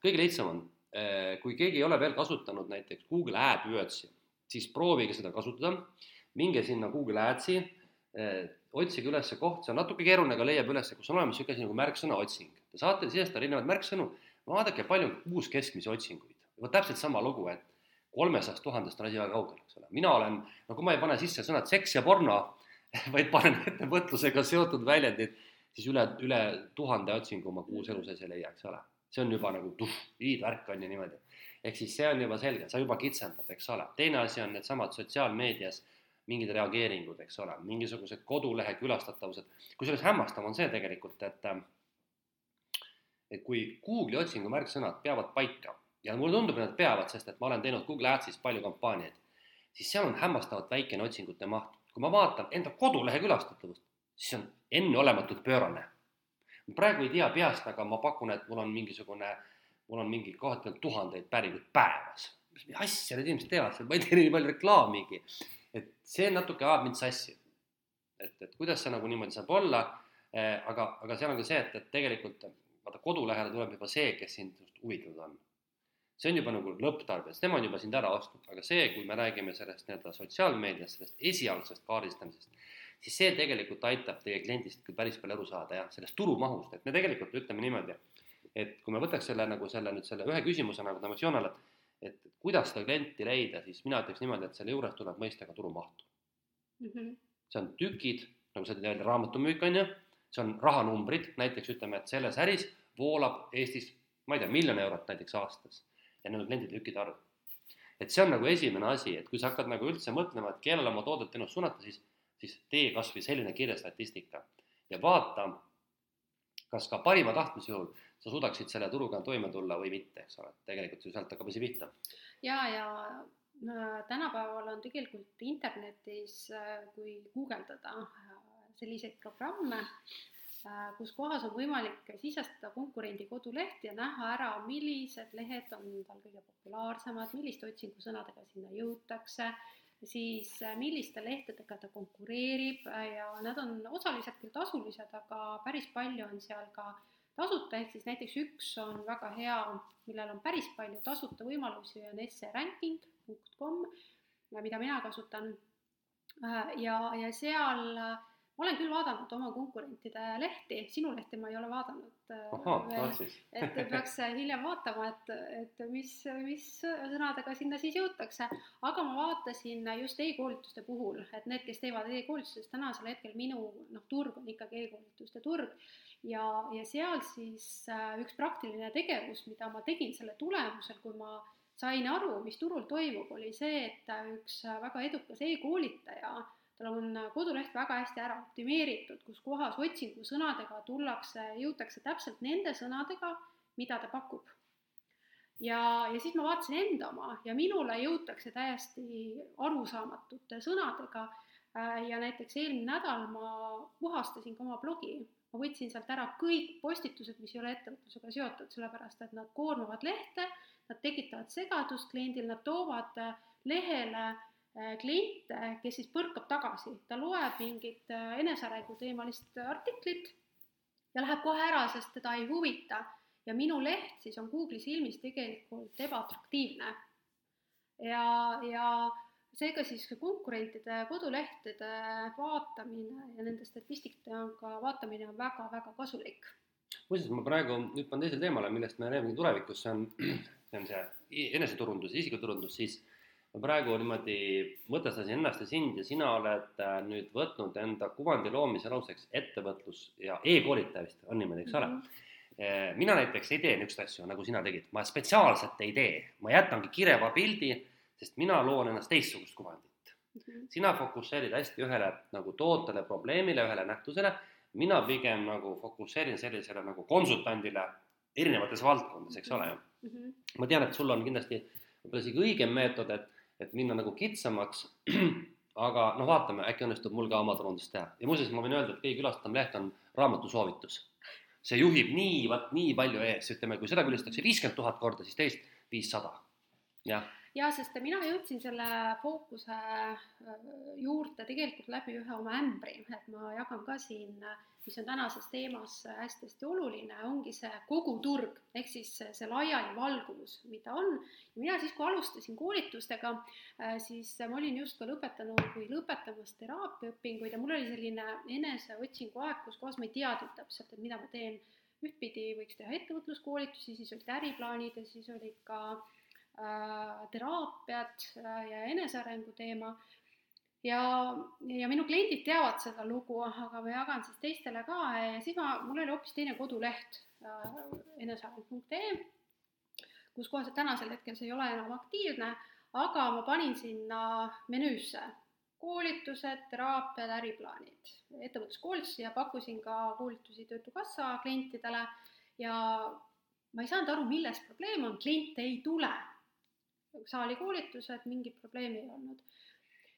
kõige lihtsam on, eh, kui keegi ei ole veel kasutanud näiteks Google AdWordsi siis proovige seda kasutada, minge sinna Google Adsi eh,, otsige üles koht, see on natuke keeruline, aga leiab üles, kus on olemas niisugune asi nagu märksõna otsing. Te saate sisestada erinevaid märksõnu, vaadake, palju on kuus keskmisi otsinguid. vot täpselt sama lugu, et kolmesajast tuhandest on asi väga kaugel, eks ole. mina olen, no kui ma ei pane sisse sõnad seks ja porno, vaid panen ettevõtlusega seotud väljendid, siis üle, üle tuhande otsingu ma kuus elu sees ei leia, eks ole. see on juba nagu tuh, hiidvärk on ju niimoodi ehk siis see on juba selge, sa juba kitsendad, eks ole. teine asi on needsamad sotsiaalmeedias mingid reageeringud, eks ole, mingisugused kodulehe külastatavused. kusjuures hämmastav on see tegelikult, et et kui Google'i otsingu märksõnad peavad paika ja mulle tundub, et nad peavad, sest et ma olen teinud Google Adsis palju kampaaniaid, siis seal on hämmastavalt väikene otsingute maht. kui ma vaatan enda kodulehe külastatavust, siis on enneolematult pöörane. praegu ei tea peast, aga ma pakun, et mul on mingisugune äh, mul on mingi kohati tuhandeid päringuid päevas. mis asja need inimesed teevad seal, ma ei tee nii palju reklaamigi. et see natuke ajab mind sassi. et, et kuidas see nagu niimoodi saab olla eh,, aga, aga seal on ka see, et, et tegelikult vaata kodulehele tuleb juba see, kes sind huvitatud on. see on juba nagu lõpptarbija, tema on juba sind ära ostnud, aga see, kui me räägime sellest nii-öelda sotsiaalmeediast, sellest esialgsest kaardistamisest, siis see tegelikult aitab teie kliendist küll päris palju aru saada jah, sellest turumahust, et me tegelikult ütleme niimoodi, et kui me võtaks selle nagu selle nüüd selle ühe küsimuse nagu emotsioonale, et kuidas seda klienti leida, siis mina ütleks niimoodi, et selle juures tuleb mõista ka turumahtu mm. -hmm. see on tükid, nagu sa välja, raamatumüük on ju, see on rahanumbrid, näiteks ütleme, et selles äris voolab Eestis, ma ei tea, miljon eurot näiteks aastas ja need on klienditükkide arv. et see on nagu esimene asi, et kui sa hakkad nagu üldse mõtlema, et kellele oma toodet ennast suunata, siis, siis tee kas või selline kirjastatistika ja vaata, kas ka parima tahtmise juhul sa suudaksid selle turuga toime tulla või mitte, eks ole, tegelikult ju sealt hakkab asi pihta. ja, ja äh, tänapäeval on tegelikult internetis, äh, kui guugeldada äh, selliseid programme, kus kohas on võimalik sisestada konkurendi koduleht ja näha ära, millised lehed on tal kõige populaarsemad, milliste otsingusõnadega sinna jõutakse, siis milliste lehtedega ta konkureerib ja nad on osaliselt küll tasulised, aga päris palju on seal ka äh, tasuta, ehk siis näiteks üks on väga hea, millel on päris palju tasuta võimalusi, on sranking.com, mida mina kasutan. Äh, ja, ja seal äh, ma olen küll vaadanud oma konkurentide lehti, sinu lehti ma ei ole vaadanud. Äh, et peaks hiljem vaatama, et, et mis, mis sõnadega sinna siis jõutakse. aga ma vaatasin just e-koolituste puhul, et need, kes teevad e-koolituses, tänasel hetkel minu noh, turg on ikkagi e-koolituste turg ja, ja seal siis äh, üks praktiline tegevus, mida ma tegin selle tulemusel, kui ma sain aru, mis turul toimub, oli see, et äh, üks äh, väga edukas e-koolitaja, tal on koduleht väga hästi ära optimeeritud, kus kohas otsingusõnadega tullakse, jõutakse täpselt nende sõnadega, mida ta pakub. ja, ja siis ma vaatasin enda oma ja minule jõutakse täiesti arusaamatute sõnadega ja näiteks eelmine nädal ma puhastasin ka oma blogi ma võtsin sealt ära kõik postitused, mis ei ole ettevõtlusega seotud, sellepärast et nad koormavad lehte, nad tekitavad segadust kliendil, nad toovad äh, lehele äh, kliente, kes siis põrkab tagasi, ta loeb mingit äh, enesearengu teemalist artiklit ja läheb kohe ära, sest teda ei huvita. ja minu leht siis on Google'i silmis tegelikult ebaatraktiivne. ja, ja seega siis konkurentide kodulehtede vaatamine ja nende statistikaga vaatamine on väga-väga kasulik. muuseas, ma praegu hüppan teisele teemale, millest me räägime tulevikus, see on, see on see eneseturundus, isikuturundus, siis ma praegu niimoodi mõtestasin ennast ja sind ja sina oled äh, nüüd võtnud enda kuvandi loomise aluseks ettevõtlus ja e-koolitaja vist on niimoodi, eks ole? Mm. -hmm mina näiteks ei tee niisuguseid asju, nagu sina tegid, ma spetsiaalselt ei tee, ma jätangi kireva pildi sest mina loon ennast teistsugust kuvandit mm. -hmm. sina fokusseerid hästi ühele nagu tootele, probleemile, ühele nähtusele, mina pigem nagu fokusseerin sellisele nagu konsultandile erinevates valdkondades, eks ole ju mm. -hmm. ma tean, et sul on kindlasti võib-olla isegi õigem meetod, et, et minna nagu kitsamaks, aga noh, vaatame, äkki õnnestub mul ka oma turundust teha. ja muuseas, ma võin öelda, et kõige külastatum leht on raamatusoovitus. see juhib nii, vot nii palju ees, ütleme, kui seda külastatakse viiskümmend tuhat korda, siis teist viissada, jah jaa, sest mina jõudsin selle fookuse äh, juurde tegelikult läbi ühe oma ämbri, et ma jagan ka siin, mis on tänases teemas hästi-hästi oluline, ongi see kogu turg, ehk siis see laialivalguvus, mida on. mina siis, kui alustasin koolitustega, äh, siis ma olin just ka lõpetanud või lõpetamas teraapiaõpinguid ja mul oli selline eneseotsingu aeg, kus kohas ma ei teadnud täpselt, et mida ma teen ühtpidi võiks teha ettevõtluskoolitusi, siis olid äriplaanid ja siis olid ka Äh, teraapiat äh, ja enesearengu teema. ja, ja minu kliendid teavad seda lugu, aga ma jagan siis teistele ka. Ja siis ma, mul oli hoopis teine koduleht äh,, eneseareng.ee, kus kohas tänasel hetkel see ei ole enam aktiivne, aga ma panin sinna menüüsse koolitused, teraapiad, äriplaanid, ettevõtluskoolitusi ja pakkusin ka koolitusi Töötukassa klientidele. Ja ma ei saanud aru, milles probleem on, kliente ei tule saalikoolitused, mingit probleemi ei olnud.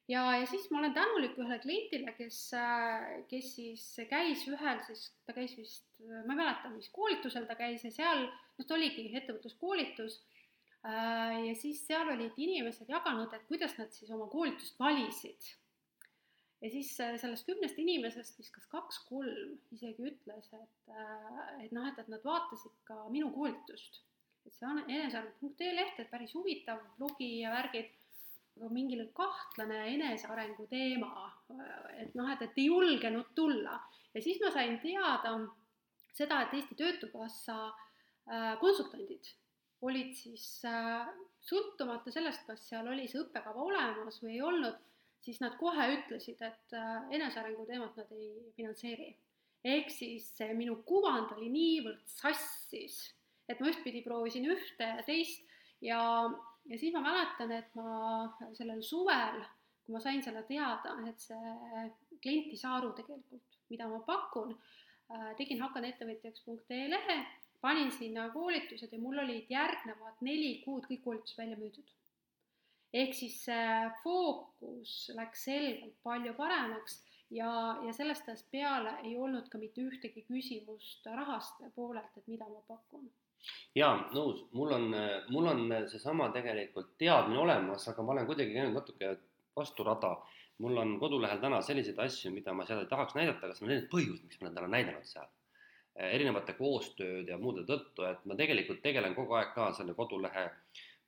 ja, ja siis ma olen tänulik ühele kliendile, kes, kes siis käis ühel siis, ta käis vist, ma ei mäleta, mis koolitusel ta käis ja seal, noh, ta oligi ettevõtluskoolitus äh, ja siis seal olid inimesed jaganud, et kuidas nad siis oma koolitust valisid. ja siis äh, sellest kümnest inimesest vist kas kaks-kolm isegi ütles, et, äh, et noh, et, et nad vaatasid ka minu koolitust et see on eneseareng.ee leht, et päris huvitav blogi ja värgid, aga mingile kahtlane enesearengu teema, et noh, et, et ei julgenud tulla. ja siis ma sain teada seda, et Eesti Töötukassa äh, konsultandid olid siis äh, sõltumata sellest, kas seal oli see õppekava olemas või ei olnud, siis nad kohe ütlesid, et äh, enesearengu teemat nad ei finantseeri. ehk siis see minu kuvand oli niivõrd sassis, et ma ühtpidi proovisin ühte ja teist ja, ja siis ma mäletan, et ma sellel suvel, kui ma sain selle teada, et see klient ei saa aru tegelikult, mida ma pakun, äh, tegin hakkanettevõtjaks.ee lehe panin sinna koolitused ja mul olid järgnevad neli kuud kõik koolitused välja müüdud. ehk siis see fookus läks selgelt palju paremaks ja, ja sellest ajast peale ei olnud ka mitte ühtegi küsimust rahastaja poolelt, et mida ma pakun. Jaa, nõus, mul on, mul on seesama tegelikult teadmine olemas, aga ma olen kuidagi käinud natuke vastu rada. mul on kodulehel täna selliseid asju, mida ma seal ei tahaks näidata, aga see on need põhjused, miks ma olen täna näidanud seal erinevate koostööd ja muude tõttu, et ma tegelikult tegelen kogu aeg ka selle kodulehe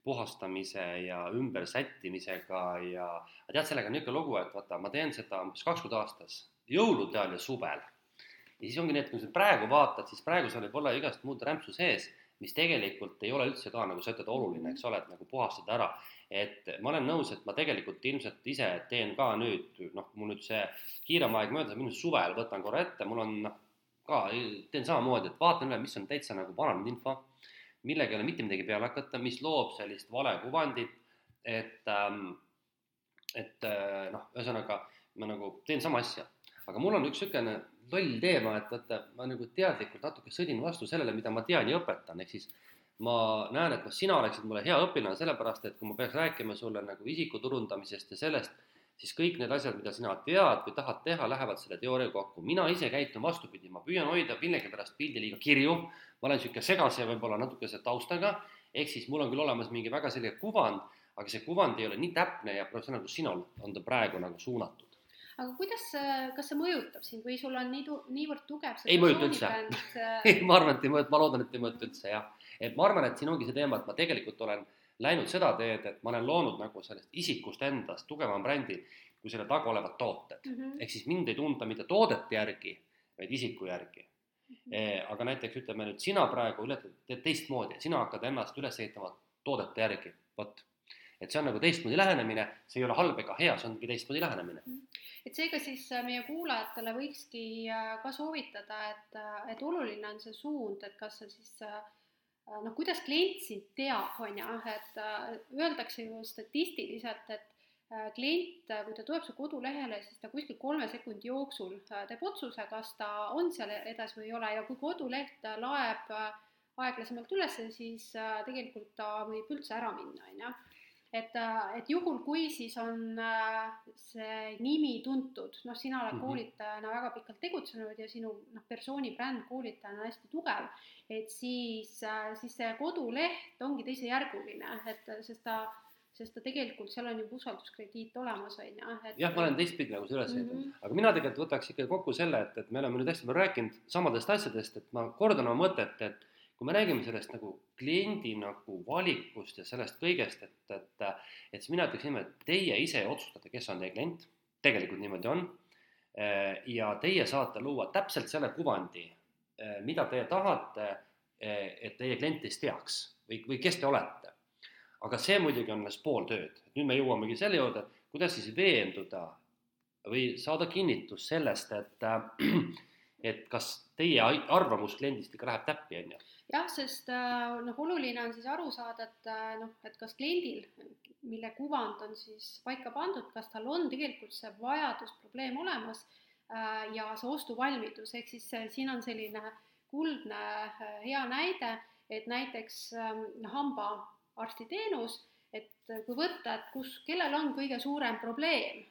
puhastamise ja ümbersättimisega ja tead, sellega on niisugune lugu, et vaata, ma teen seda umbes kaks kuud aastas, jõulude ajal ja suvel. ja siis ongi nii, et kui sa praegu vaatad, siis praegu seal võib olla igast muud rämpsu sees, mis tegelikult ei ole üldse ka, nagu sa ütled, oluline, eks ole, et nagu puhastada ära. et ma olen nõus, et ma tegelikult ilmselt ise teen ka nüüd, noh, mul nüüd see kiirem aeg möödas, minu suvel võtan korra ette, mul on noh ka teen samamoodi, et vaatan üle, mis on täitsa nagu vananenud info, millega ei ole mitte midagi peale hakata, mis loob sellist vale kuvandit, et ähm, et äh, noh, ühesõnaga ma nagu teen sama asja, aga mul on üks niisugune loll teema, et vaata, ma nagu teadlikult natuke sõdin vastu sellele, mida ma tean ja õpetan, ehk siis ma näen, et noh, sina oleksid mulle hea õpilane sellepärast, et kui ma peaks rääkima sulle nagu isiku turundamisest ja sellest, siis kõik need asjad, mida sina tead või tahad teha, lähevad selle teooria kokku. mina ise käitun vastupidi, ma püüan hoida millegipärast pildi liiga kirju, ma olen niisugune segase võib-olla natukese taustaga, ehk siis mul on küll olemas mingi väga selge kuvand, aga see kuvand ei ole nii täpne ja professionaalne, kui sinul on ta praegu nagu suunatud. Aga kuidas, kas see mõjutab sind või sul on nii tu-, niivõrd tugev ei mõjuta üldse. ei, ma arvan, et ei mõjuta, ma loodan, et ei mõjuta üldse, jah. et ma arvan, et siin ongi see teema, et ma tegelikult olen läinud seda teed, et ma olen loonud nagu sellest isikust endast tugevama brändi kui selle taga olevad tooted mm. -hmm. ehk siis mind ei tunta mitte toodete järgi, vaid isiku järgi mm. -hmm. Aga näiteks ütleme nüüd sina praegu üle, teed teistmoodi, sina hakkad ennast üles ehitama toodete järgi, vot. et see on nagu teistmoodi lähenemine, see ei ole halb ega hea, see ongi teistmoodi lähenemine mm. -hmm et seega siis äh, meie kuulajatele võikski äh, ka soovitada, et, äh, et oluline on see suund, et kas see siis noh, kuidas klient sind teab, on ju, et äh, öeldakse ju statistiliselt, et klient, kui ta tuleb su kodulehele, siis ta kuskil kolme sekundi jooksul teeb otsuse, kas ta on seal edasi või ei ole. Ja kui koduleht laeb aeglasemalt üles, siis tegelikult ta võib üldse ära minna, on ju et, äh, et juhul, kui siis on äh, see nimi tuntud, noh, sina oled mm -hmm. koolitajana väga pikalt tegutsenud ja sinu noh, persooni bränd koolitajana on hästi tugev, et siis, äh, siis see koduleht ongi teisejärguline, et sest ta sest ta tegelikult, seal on juba usalduskrediit olemas, on ju, et jah, ma olen teistpidi nagu see üles ehitanud mm, -hmm. aga mina tegelikult võtaks ikkagi kokku selle, et, et me oleme nüüd hästi palju rääkinud samadest asjadest, et ma kordan oma mõtet, et kui me räägime sellest nagu kliendi nagu valikust ja sellest kõigest, et, et, et siis mina ütleks niimoodi, et teie ise otsustate, kes on teie klient, tegelikult niimoodi on. ja teie saate luua täpselt selle kuvandi, mida teie tahate, et teie klient teist teaks või, või kes te olete. aga see muidugi on alles pool tööd, nüüd me jõuamegi selle juurde, kuidas siis veenduda või saada kinnitust sellest, et, et kas teie arvamus kliendist ikka läheb täppi, on ju jah, sest äh, noh, oluline on siis aru saada, et äh, noh, et kas kliendil, mille kuvand on siis paika pandud, kas tal on tegelikult see vajadus, probleem olemas äh, ja see ostuvalmidus, ehk siis siin on selline kuldne hea näide, et näiteks ähm, hambaarstiteenus, et kui võtta, et kus, kellel on kõige suurem probleem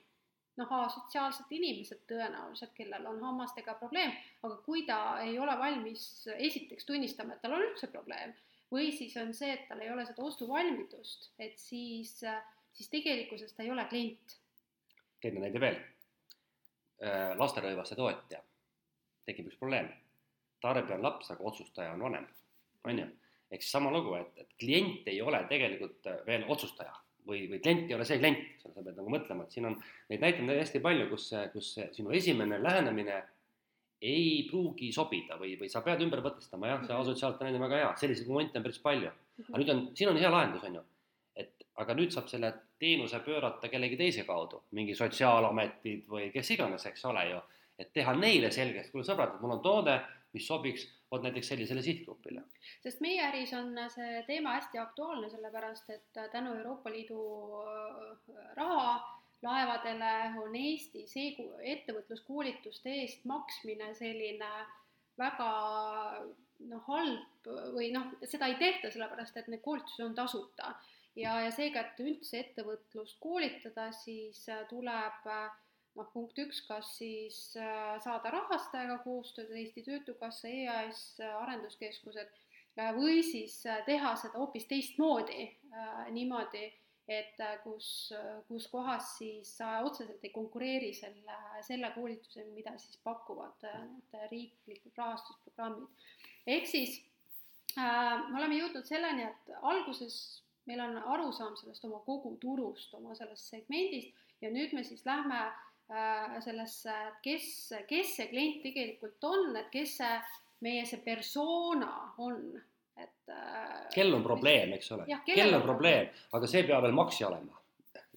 noh, asotsiaalsed inimesed tõenäoliselt, kellel on hammastega probleem, aga kui ta ei ole valmis esiteks tunnistama, et tal on üldse probleem, või siis on see, et tal ei ole seda ostuvalmidust, et siis, siis tegelikkuses ta ei ole klient. teine näide veel. Äh, lasterõivaste tootja, tekib üks probleem. tarbija on laps, aga otsustaja on vanem, on ju. ehk siis sama lugu, et, et klient ei ole tegelikult veel otsustaja või, või klient ei ole see klient, sa pead nagu mõtlema, et siin on neid näiteid hästi palju, kus, kus sinu esimene lähenemine ei pruugi sobida või, või sa pead ümber mõtestama, jah, see Mhm. asotsiaalne näide on väga hea, selliseid momente on päris palju. aga nüüd on, siin on hea lahendus, on ju, et aga nüüd saab selle teenuse pöörata kellegi teise kaudu, mingi sotsiaalametid või kes iganes, eks ole ju, et teha neile selgeks, kuule sõbrad, et mul on toode, mis sobiks vot näiteks sellisele sihtgrupile. sest meie äris on see teema hästi aktuaalne, sellepärast et tänu Euroopa Liidu äh, raha laevadele on Eesti see ettevõtluskoolituste eest maksmine selline väga noh, halb või noh, seda ei tehta, sellepärast et need koolitused on tasuta. ja, ja seega, et üldse ettevõtlust koolitada, siis äh, tuleb noh, punkt üks, kas siis äh, saada rahastajaga koostööd, Eesti Töötukassa, EAS, arenduskeskused, äh, või siis teha seda hoopis teistmoodi, niimoodi, et kus, kus kohas siis sa otseselt ei konkureeri selle, selle koolitusega, mida siis pakuvad need riiklikud rahastusprogrammid. ehk siis äh, me oleme jõudnud selleni, et alguses meil on arusaam sellest oma kogu turust, oma sellest segmendist ja nüüd me siis lähme äh, sellesse, et kes, kes see klient tegelikult on, et kes see meie see persona on et äh, kel on probleem, eks ole, kellel on probleem, aga see ei pea veel maksja olema.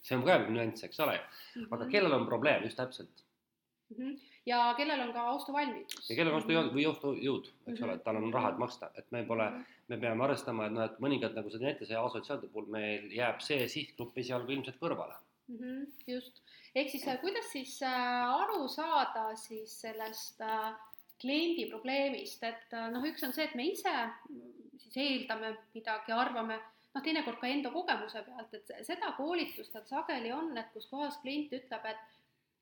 see on ka nüanss, eks ole aga kellel on probleem, just täpselt mm. -hmm. ja kellel on ka ostuvalmidus. ja kellel on ostujõud või ostujõud, eks mm -hmm. ole, et tal on raha, et maksta, et me pole -hmm. me peame arvestama, et noh, et mõningad nagu sa näitasid asotsiaalide puhul meil jääb see sihtgrupp esialgu ilmselt kõrvale mm. -hmm, just, ehk siis kuidas siis äh, aru saada siis sellest äh, kliendi probleemist, et noh, üks on see, et me ise siis eeldame midagi, arvame, noh, teinekord ka enda kogemuse pealt, et seda koolitustel sageli on, et kus kohas klient ütleb, et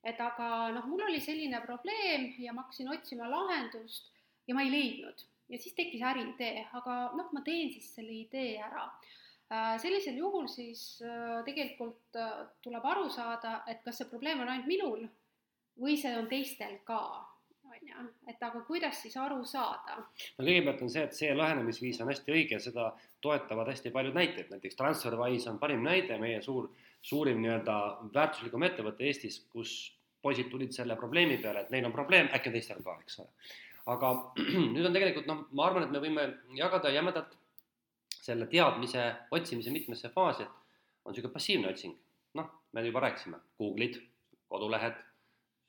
et aga noh, mul oli selline probleem ja ma hakkasin otsima lahendust ja ma ei leidnud ja siis tekkis äriidee, aga noh, ma teen siis selle idee ära. Sellisel juhul siis tegelikult tuleb aru saada, et kas see probleem on ainult minul või see on teistel ka on ju, et aga kuidas siis aru saada? no kõigepealt on see, et see lähenemisviis on hästi õige, seda toetavad hästi paljud näited, näiteks TransferWise on parim näide, meie suur, suurim nii-öelda väärtuslikum ettevõte Eestis, kus poisid tulid selle probleemi peale, et neil on probleem, äkki on teistel ka, eks ole. aga nüüd on tegelikult noh, ma arvan, et me võime jagada jämedalt selle teadmise otsimise mitmesse faasi, on niisugune passiivne otsing, noh, me juba rääkisime, Google'id, kodulehed,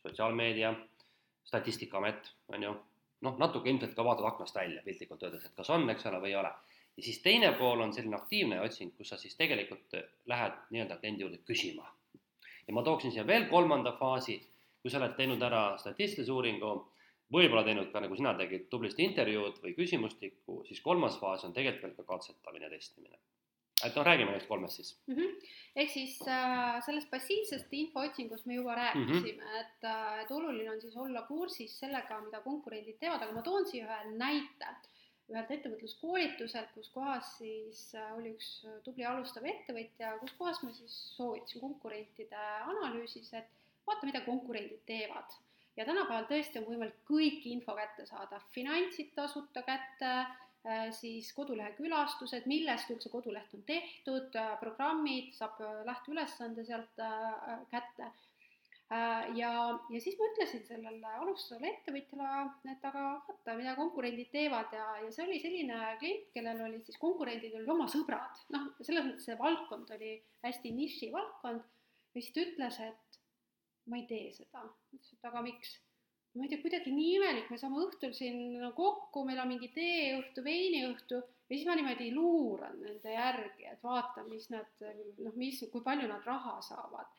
sotsiaalmeedia statistikaamet, on ju, noh, natuke ilmselt ka vaatad aknast välja piltlikult öeldes, et kas on, eks ole, või ei ole. ja siis teine pool on selline aktiivne otsing, kus sa siis tegelikult lähed nii-öelda kliendi juurde küsima. ja ma tooksin siia veel kolmanda faasi, kui sa oled teinud ära statistilise uuringu, võib-olla teinud ka, nagu sina tegid, tublisti intervjuud või küsimustikku, siis kolmas faas on tegelikult ka katsetamine, testimine et noh, räägime neist kolmest siis mm. -hmm. ehk siis äh, sellest passiivsest infootsingust me juba rääkisime mm, -hmm. et äh,, et oluline on siis olla kursis sellega, mida konkurendid teevad, aga ma toon siia ühe näite ühelt ettevõtluskoolituselt, kus kohas siis äh, oli üks tubli alustav ettevõtja, kus kohas ma siis soovitasin konkurentide analüüsis, et vaata, mida konkurendid teevad. Ja tänapäeval tõesti on võimalik kõik info kätte saada, finantsid tasuta kätte siis kodulehe külastused, millest üldse koduleht on tehtud, programmid, saab lähteülesande sealt kätte. ja, ja siis ma ütlesin sellele alustavale ettevõtjale, et aga vaata, mida konkurendid teevad ja, ja see oli selline klient, kellel olid siis konkurendid olid oma sõbrad, noh, selles mõttes see valdkond oli hästi nišivaldkond ja siis ta ütles, et ma ei tee seda. ütles, et aga miks ma ei tea, kuidagi nii imelik, me saame õhtul siin kokku, meil on mingi teeõhtu, veiniõhtu ja siis ma niimoodi luuran nende järgi, et vaatan, mis nad noh, mis, kui palju nad raha saavad.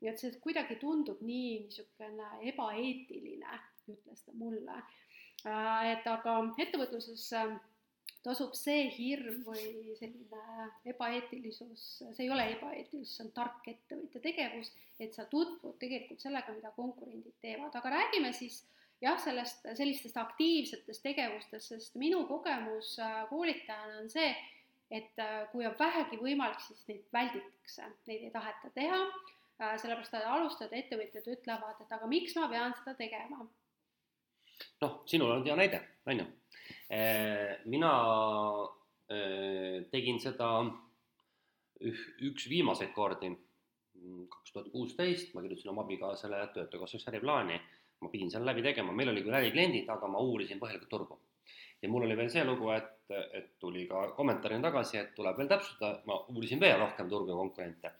ja et see kuidagi tundub nii niisugune ebaeetiline, ütles ta mulle. et aga ettevõtluses tasub see hirm või selline ebaeetilisus, see ei ole ebaeetilisus, see on tark ettevõtja tegevus, et sa tutvud tegelikult sellega, mida konkurendid teevad, aga räägime siis jah, sellest, sellistest aktiivsetest tegevustest, sest minu kogemus koolitajana on see, et kui on vähegi võimalik, siis neid välditakse, neid ei taheta teha, sellepärast et alustajad ettevõtjad ütlevad, et aga miks ma pean seda tegema. noh, sinul on hea näide, on ju mina tegin seda üks viimaseid kordi, kaks tuhat kuusteist, ma kirjutasin oma abikaasale töötukassaks äriplaani, ma pidin selle läbi tegema, meil oli küll ärikliendid, aga ma uurisin põhjalikult turgu. ja mul oli veel see lugu, et, et tuli ka kommentaarina tagasi, et tuleb veel täpsustada, ma uurisin veel rohkem turgu ja konkurente.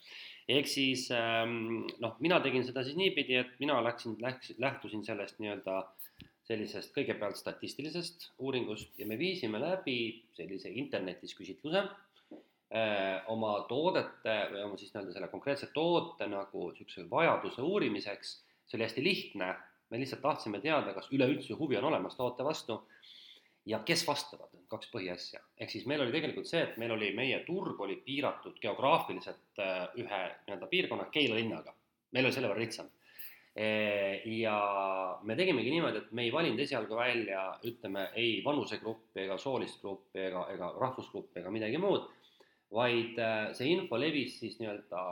ehk siis noh, mina tegin seda siis niipidi, et mina läksin, läksin, lähtusin sellest nii-öelda sellisest kõigepealt statistilisest uuringust ja me viisime läbi sellise internetis küsitluse Äh, oma toodete või oma siis nii-öelda selle konkreetse toote nagu niisuguse vajaduse uurimiseks, see oli hästi lihtne, me lihtsalt tahtsime teada, kas üleüldse huvi on olemas toote vastu ja kes vastavad, kaks põhiasja. ehk siis meil oli tegelikult see, et meil oli, meie turg oli piiratud geograafiliselt äh, ühe nii-öelda piirkonna, Keila linnaga. meil oli selle võrra lihtsam. Äh, ja me tegimegi niimoodi, et me ei valinud esialgu välja, ütleme, ei vanusegruppi ega soolist gruppi ega, ega rahvusgruppi ega midagi muud vaid äh, see info levis siis nii-öelda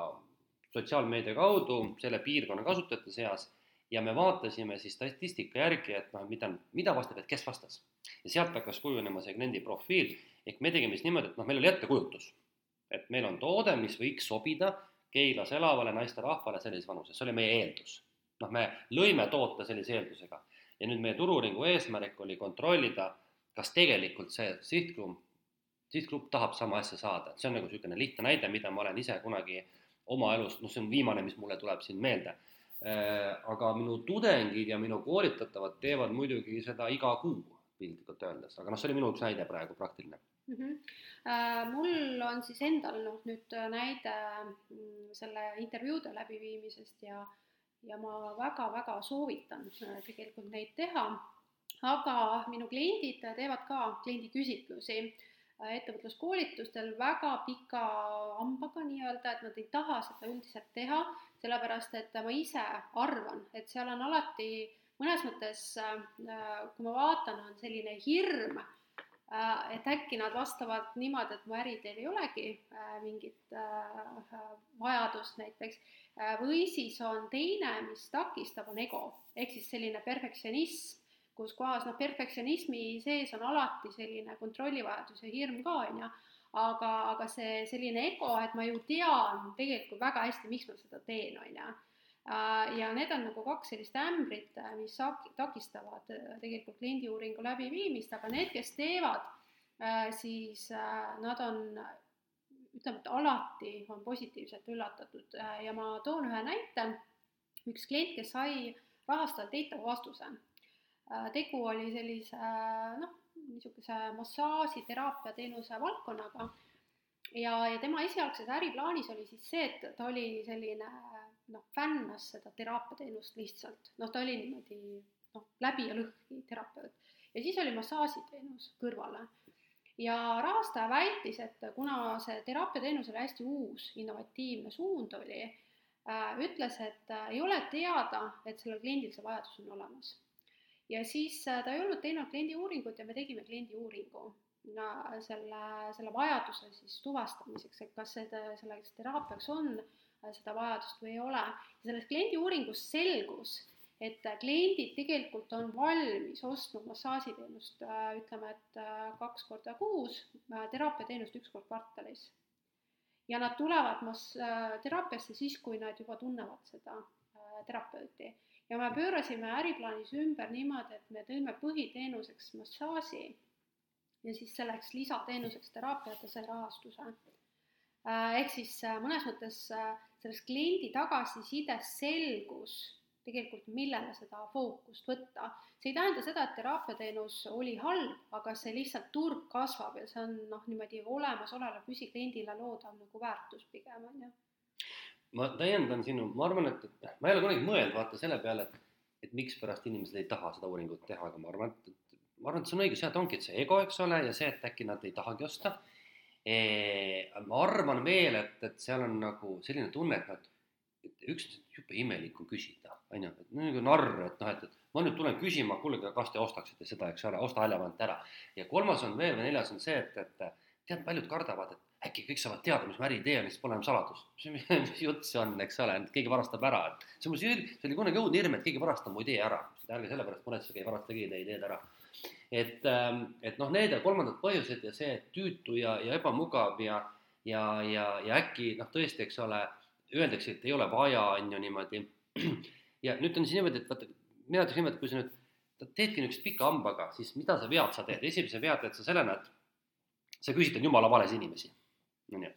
sotsiaalmeedia kaudu selle piirkonna kasutajate seas ja me vaatasime siis statistika järgi, et noh, mida, mida vastab, et kes vastas. ja sealt hakkas kujunema see kliendi profiil, ehk me tegime siis niimoodi, et noh, meil oli ettekujutus, et meil on toode, mis võiks sobida Keilas elavale naisterahvale sellises vanuses, see oli meie eeldus. Noh, me lõime toote sellise eeldusega ja nüüd meie turu-uuringu eesmärk oli kontrollida, kas tegelikult see sihtgrupp sihtgrupp tahab sama asja saada, et see on nagu niisugune lihtne näide, mida ma olen ise kunagi oma elus, noh, see on viimane, mis mulle tuleb siin meelde. Äh, aga minu tudengid ja minu koolitatavad teevad muidugi seda iga kuu, piltlikult öeldes, aga noh, see oli minu üks näide praegu, praktiline mm. -hmm. Äh, mul on siis endal noh, nüüd näide mm, selle intervjuude läbiviimisest ja ja ma väga-väga soovitan äh, tegelikult neid teha, aga minu kliendid teevad ka kliendiküsitlusi Äh, ettevõtluskoolitustel väga pika hambaga nii-öelda, et nad ei taha seda üldiselt teha, sellepärast et ma ise arvan, et seal on alati mõnes mõttes, äh, kui ma vaatan, on selline hirm, äh, et äkki nad vastavad niimoodi, et mu äridel ei olegi mingit vajadust näiteks, või siis on teine, mis takistab, on ego, ehk siis selline perfektsionism kus kohas noh, perfektsionismi sees on alati selline kontrollivajadus ja hirm ka, on ju, aga, aga see selline ego, et ma ju tean tegelikult väga hästi, miks ma seda teen, on ju. Äh, ja need on nagu kaks sellist ämbrit, mis takistavad äh, tegelikult kliendiuuringu läbiviimist, aga need, kes teevad, äh, siis nad on ütleme, et alati on positiivselt üllatatud. Ja ma toon ühe näite. üks klient, kes sai rahastajalt eitava vastuse. Äh, tegu oli sellise äh, noh, niisuguse massaažiteraapia teenuse valdkonnaga. Ja, ja tema esialgses äriplaanis oli siis see, et ta oli selline noh, fännas seda teraapiateenust lihtsalt, noh, ta oli niimoodi noh, läbi ja lõhki terapeut. ja siis oli massaažiteenus kõrvale. ja rahastaja väitis, et kuna see teraapiateenus oli hästi uus, innovatiivne suund oli äh,, ütles, et äh, ei ole teada, et sellel kliendil see vajadus on olemas ja siis äh, ta ei olnud teinud kliendiuuringut ja me tegime kliendiuuringu no, selle, selle vajaduse siis tuvastamiseks, et kas seda, selleks teraapiaks on äh, seda vajadust või ei ole. ja selles kliendiuuringus selgus, et äh, kliendid tegelikult on valmis ostma massaažiteenust, ütleme, et kaks korda kuus, teraapiateenust üks kord kvartalis. ja nad tulevad mas-, teraapiasse siis, kui nad juba tunnevad seda terapeuti ja me pöörasime äriplaanis ümber niimoodi, et me tõime põhiteenuseks massaaži ja siis selleks lisateenuseks teraapia, ta sai rahastuse. Äh, ehk siis äh, mõnes mõttes äh, selles kliendi tagasisides selgus tegelikult, millele seda fookust võtta. see ei tähenda seda, et teraapiateenus oli halb, aga see lihtsalt turg kasvab ja see on noh, niimoodi olemasolevale püsikliendile loodav nagu väärtus pigem, on ju ma täiendan sinu, ma arvan, et, et ma ei ole kunagi mõelnud vaata selle peale, et, et mikspärast inimesed ei taha seda uuringut teha, aga ma arvan, et, et ma arvan, et see on õige, sealt ongi see ego, eks ole, ja see, et äkki nad ei tahagi osta. Ma arvan veel, et, et seal on nagu selline tunne, et nad, et üks jube imelik on küsida, on ju, et nagu narr, et noh, et, et ma nüüd tulen küsima, kuulge, kas te ostaksite seda, eks ole, osta element ära. ja kolmas on veel või neljas on see, et, et tead, paljud kardavad, et äkki kõik saavad teada, mis ma äri teen, siis pole enam saladus. mis jutt see on, eks ole, et keegi varastab ära, et see on mul see, see oli kunagi õudne hirm, et keegi varastab mu idee ära. ärge sellepärast muretsege, ei varasta keegi teie ideed ära. Et, ähm, et noh, need ja kolmandad põhjused ja see tüütu ja, ja ebamugav ja, ja, ja, ja äkki noh, tõesti, eks ole, öeldakse, et ei ole vaja, on ju niimoodi. ja nüüd on siis niimoodi, et vaata, mina ütleks niimoodi, kui sa nüüd teedki niisugust pika hambaga, siis mida sa vead sa teed, esimese vea teed sa sellena, et sa küsitled jumala vales inimesi, on ju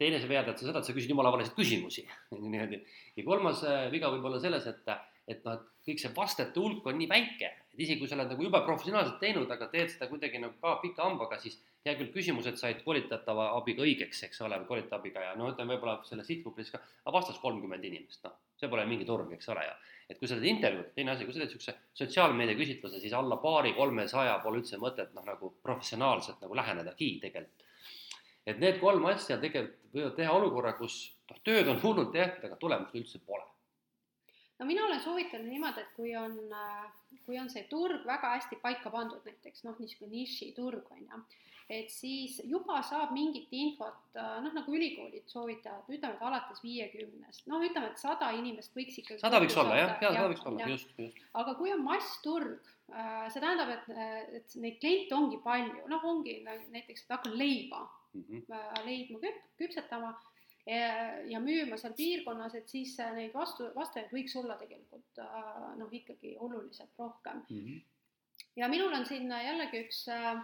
teine sa vead, et sa seda, et sa küsid jumala valesid küsimusi, niimoodi. ja kolmas äh, viga võib olla selles, et, et noh, et kõik see vastete hulk on nii väike, et isegi kui sa oled nagu jube professionaalselt teinud, aga teed seda kuidagi nagu ka pika hambaga, siis hea küll, küsimused said koolitatava abiga õigeks, eks ole, või koolitava abiga ja no ütleme, võib-olla selles sihtgrupis ka, aga vastas kolmkümmend inimest, noh, see pole mingi turg, eks ole, ja et kui sa teed intervjuud, teine asi, kui sa teed niisuguse sotsiaalmeedia küsitluse, siis alla paari-kolmesaja pole üldse mõtet noh, nagu professionaalselt nagu lähenedagi tegelikult. et need kolm asja tegelikult võivad teha olukorra, kus noh, tööd on hullult tehtud, aga tulemust üldse pole no mina olen soovitanud niimoodi, et kui on, kui on see turg väga hästi paika pandud, näiteks noh, niisugune nišiturg on ju, et siis juba saab mingit infot, noh nagu ülikoolid soovitavad, ütleme, et alates viiekümnest, noh, ütleme, et sada inimest võiks ikkagi sada võiks olla jah, jaa, sada võiks olla, just, just. aga kui on massturg, äh, see tähendab, et, et neid kliente ongi palju, noh, ongi näiteks, et hakkan leiba mm -hmm. leidma küp-, küpsetama ja müüma seal piirkonnas, et siis neid vastu, vastajaid võiks olla tegelikult äh, noh, ikkagi oluliselt rohkem mm. -hmm. ja minul on siin jällegi üks, äh,